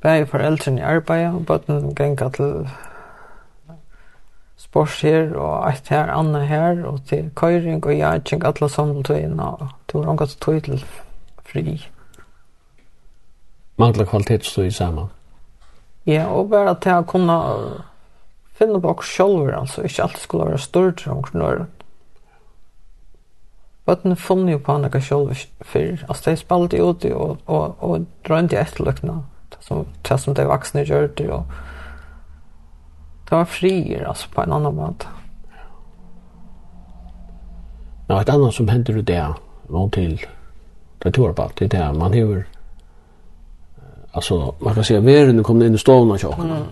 Bæði foreldrene i arbeid, og bøtten genga til spors her, og eit her, anna her, og til køyring, og jeg kjeng alle sammen tøyene, og til hvordan gott tøy til fri. Mangler kvalitetsstøy sammen? Ja, og bare til å kunne finne på oss selv, altså ikke alt skulle være stort om knøren. Bøttene funnet jo på henne selv før, altså de spalte ute og, og, og drønte etterløkene. Mm som det som de vuxna gjør det og det var frier altså på en annan måte. Ja, et annet som hender händer det nå til det tror på det er det man hever altså man kan si säga världen kommer inn i stålen och chocken. Mm.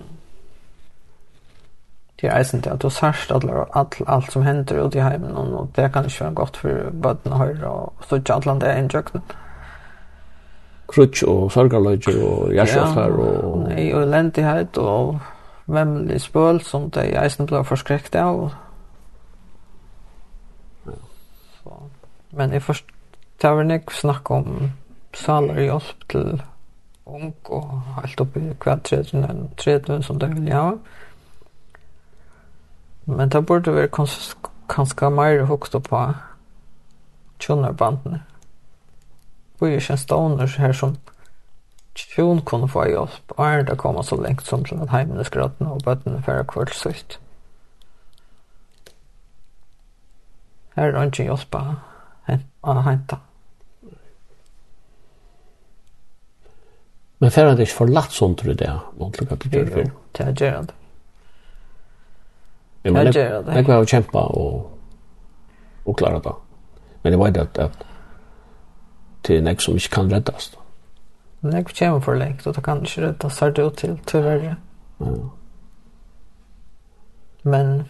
Det är inte det att då särskilt allt allt allt som händer ute i hemmen och det kan ju vara gott för barnen att höra och så tjallan det är en jöknen. Mm krutch og sorgarløyger og hjerteflar og... Nei, og elendighet og vemmelig spøl som de eisen ble forskrekt av. Så. Men jeg først det var nek snakk om saler hjelp til ung og helt oppi hver tredje som de vil ha. Men det burde være kanskje mer hukst på tjonarbandene. Mm er ikke en stoner her som tjon kunne få hjelp, og er det kommet så lengt som till att hemmen är skratten och bötten för kvällsigt. Här är inte. Men färran det är inte för lätt sånt du det, någon klocka på dörr för. Det är gerad. Det är gerad. Det är gerad. Det. Det är. Det är gerad. Det. Det är. Det. Det är gerad. Det. Det. Det. Det. Det. Det. Det. Det. Det til nek som ikke kan reddas. Men nek kommer for lengt, og det kan ikke reddas, har det ut til, tyverre. Ja. Men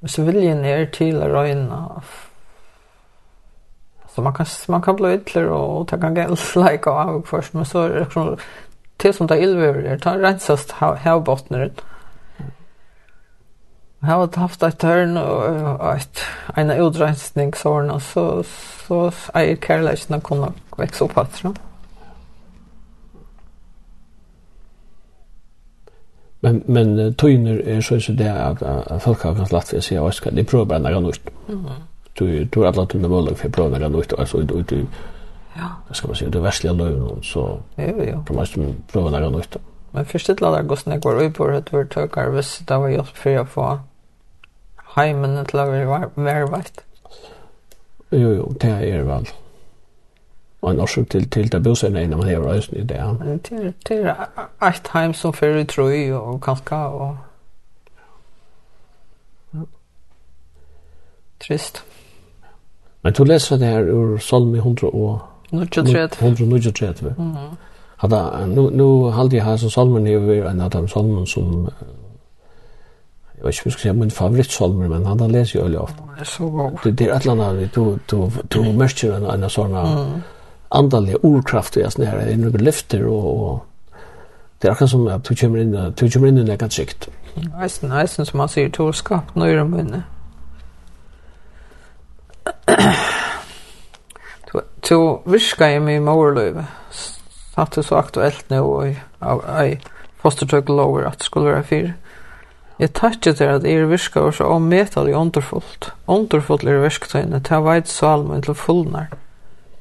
hvis viljen er til å røyne, så man kan, man kan bli ytler og ta kan gels (laughs) like av først, men så er det som det er ildverer, ta rensast havbottneren, hav Jeg har haft et tørn og et, en utrensning sånn, og så, så er kærleikken å kunne vekse opp etter. Men, men tøyner er så ikke det at, at folk har kanskje lagt for å si at de prøver bare noe nytt. Mm. Du tror alle at du er mulig for å prøve noe nytt, altså du, du, ja. skal man si, du verslige løven, så jo, jo. kan man prøve noe nytt. Men først til at det går snakk var uppe, det var tøkker, hvis det var hjelp for å få heimen til å være vervet? Jo, jo, det er vel. Og en årsak til, til det bøsene er innan man hever øyne i det. Det er et heim som fører troi og kalka og... Trist. Men du leser det her ur Salmi 100 og... 130. 130. Mm -hmm. Hatta, nu, nu halde jeg her som Salmen hever en av de Salmen som jag vet inte hur jag ska säga min favoritsalmer men han har läst ju öliga ofta. Det är så bra. Det det är ett eller där du, du, du märker en, en sån andalig ordkraft i oss nära. en är lyfter och, och det är akkurat som att du kommer in, du kommer in i en sikt. Nästan, nästan som man säger, du har skapat några munne. Så (clears throat) virka i min morløyve. Satt det så aktuelt nu og jeg fostertøk lover at det skulle være fire. Jeg takkje til at er virka var så ommetal underfullt. Underfullt er virktøyne, ta veit salmen til fullnar.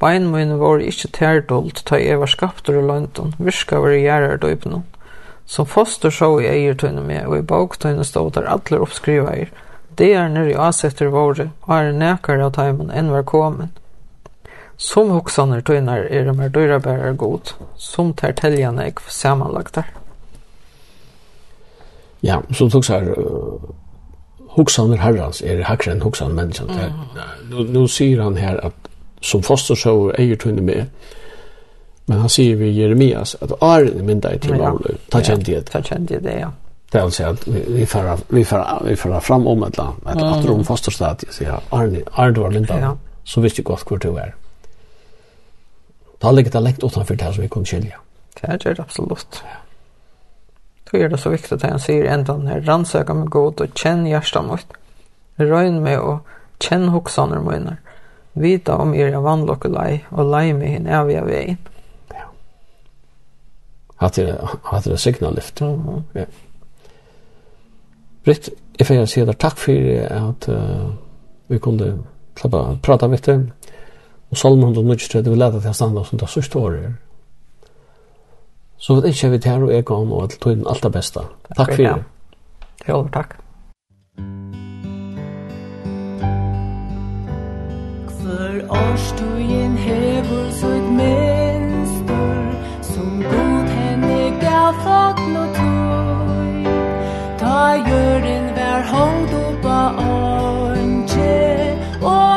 Bein mine var ikkje tærdolt, ta jeg var skaptur i London, virka var i gjerardøypnum. Som foster så i eiertøyne med, og i baktøyne stod der atler oppskriveier. Det er nere i asetter våre, og er nekare av teimen enn var komen. Som hoksaner tøyner er de mer dyrabærer god, som ter teljan ekv samanlagtar. Ja, så tog så här Huxaner herrans är det hackre än Huxan människan. Mm. Nu, nu säger han här att som fostershow är ju tunne med Men han säger vid Jeremias att Arne mynda i till Maulu. Ta kände det. Ta kände det, ja. Det vill säga att vi får vi får vi får fram om ett land att att rum fosterstad så ja Arne Arne var mynda. Så visste gott hur det var. Det har det dialekt utanför det som vi kunde skilja. Det är det absolut. Ja. Då är det så viktigt att han säger ändå när rannsöka med god och känn hjärsta mot. Röjn mig och känn hoksaner mojnar. Vita om er jag vandlock och lej och lej mig hin eviga vägen. Ja. Att det att det signal lyft. Mm. Ja. Britt, if jag deg takk for at uh, vi kunne klappa prata med dig. Och Salmon 139 vi lärde til å standa som det sørste året. Så vet ikke vi til her og jeg kan og til tøyden alt det beste. Takk for det. Jo, takk. Hver årstøyen hever sitt minster Som god henne gav fagn og tøy Ta jøren hver hånd oppa åndsje Og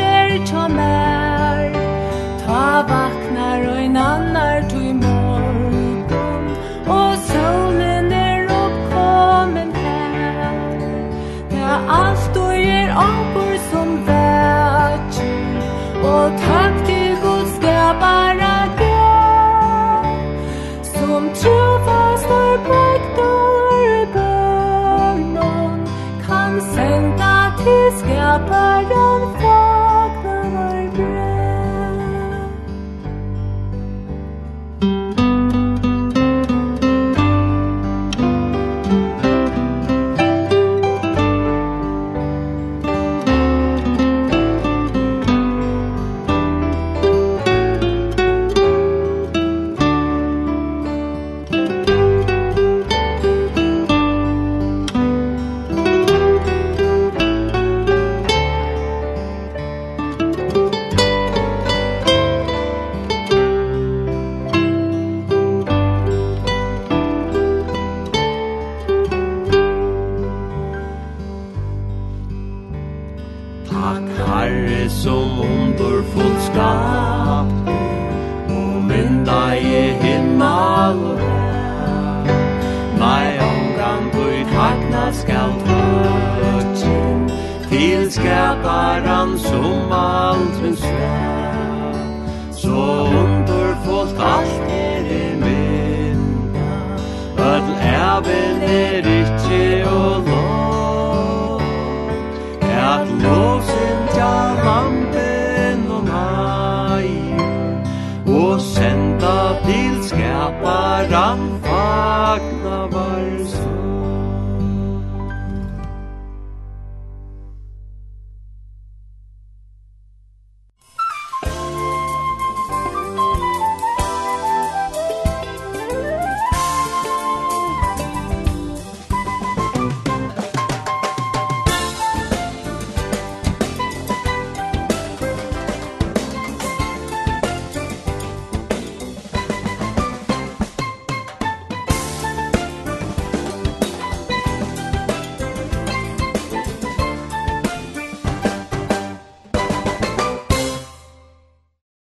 tja mer Ta vaknar og en annar tu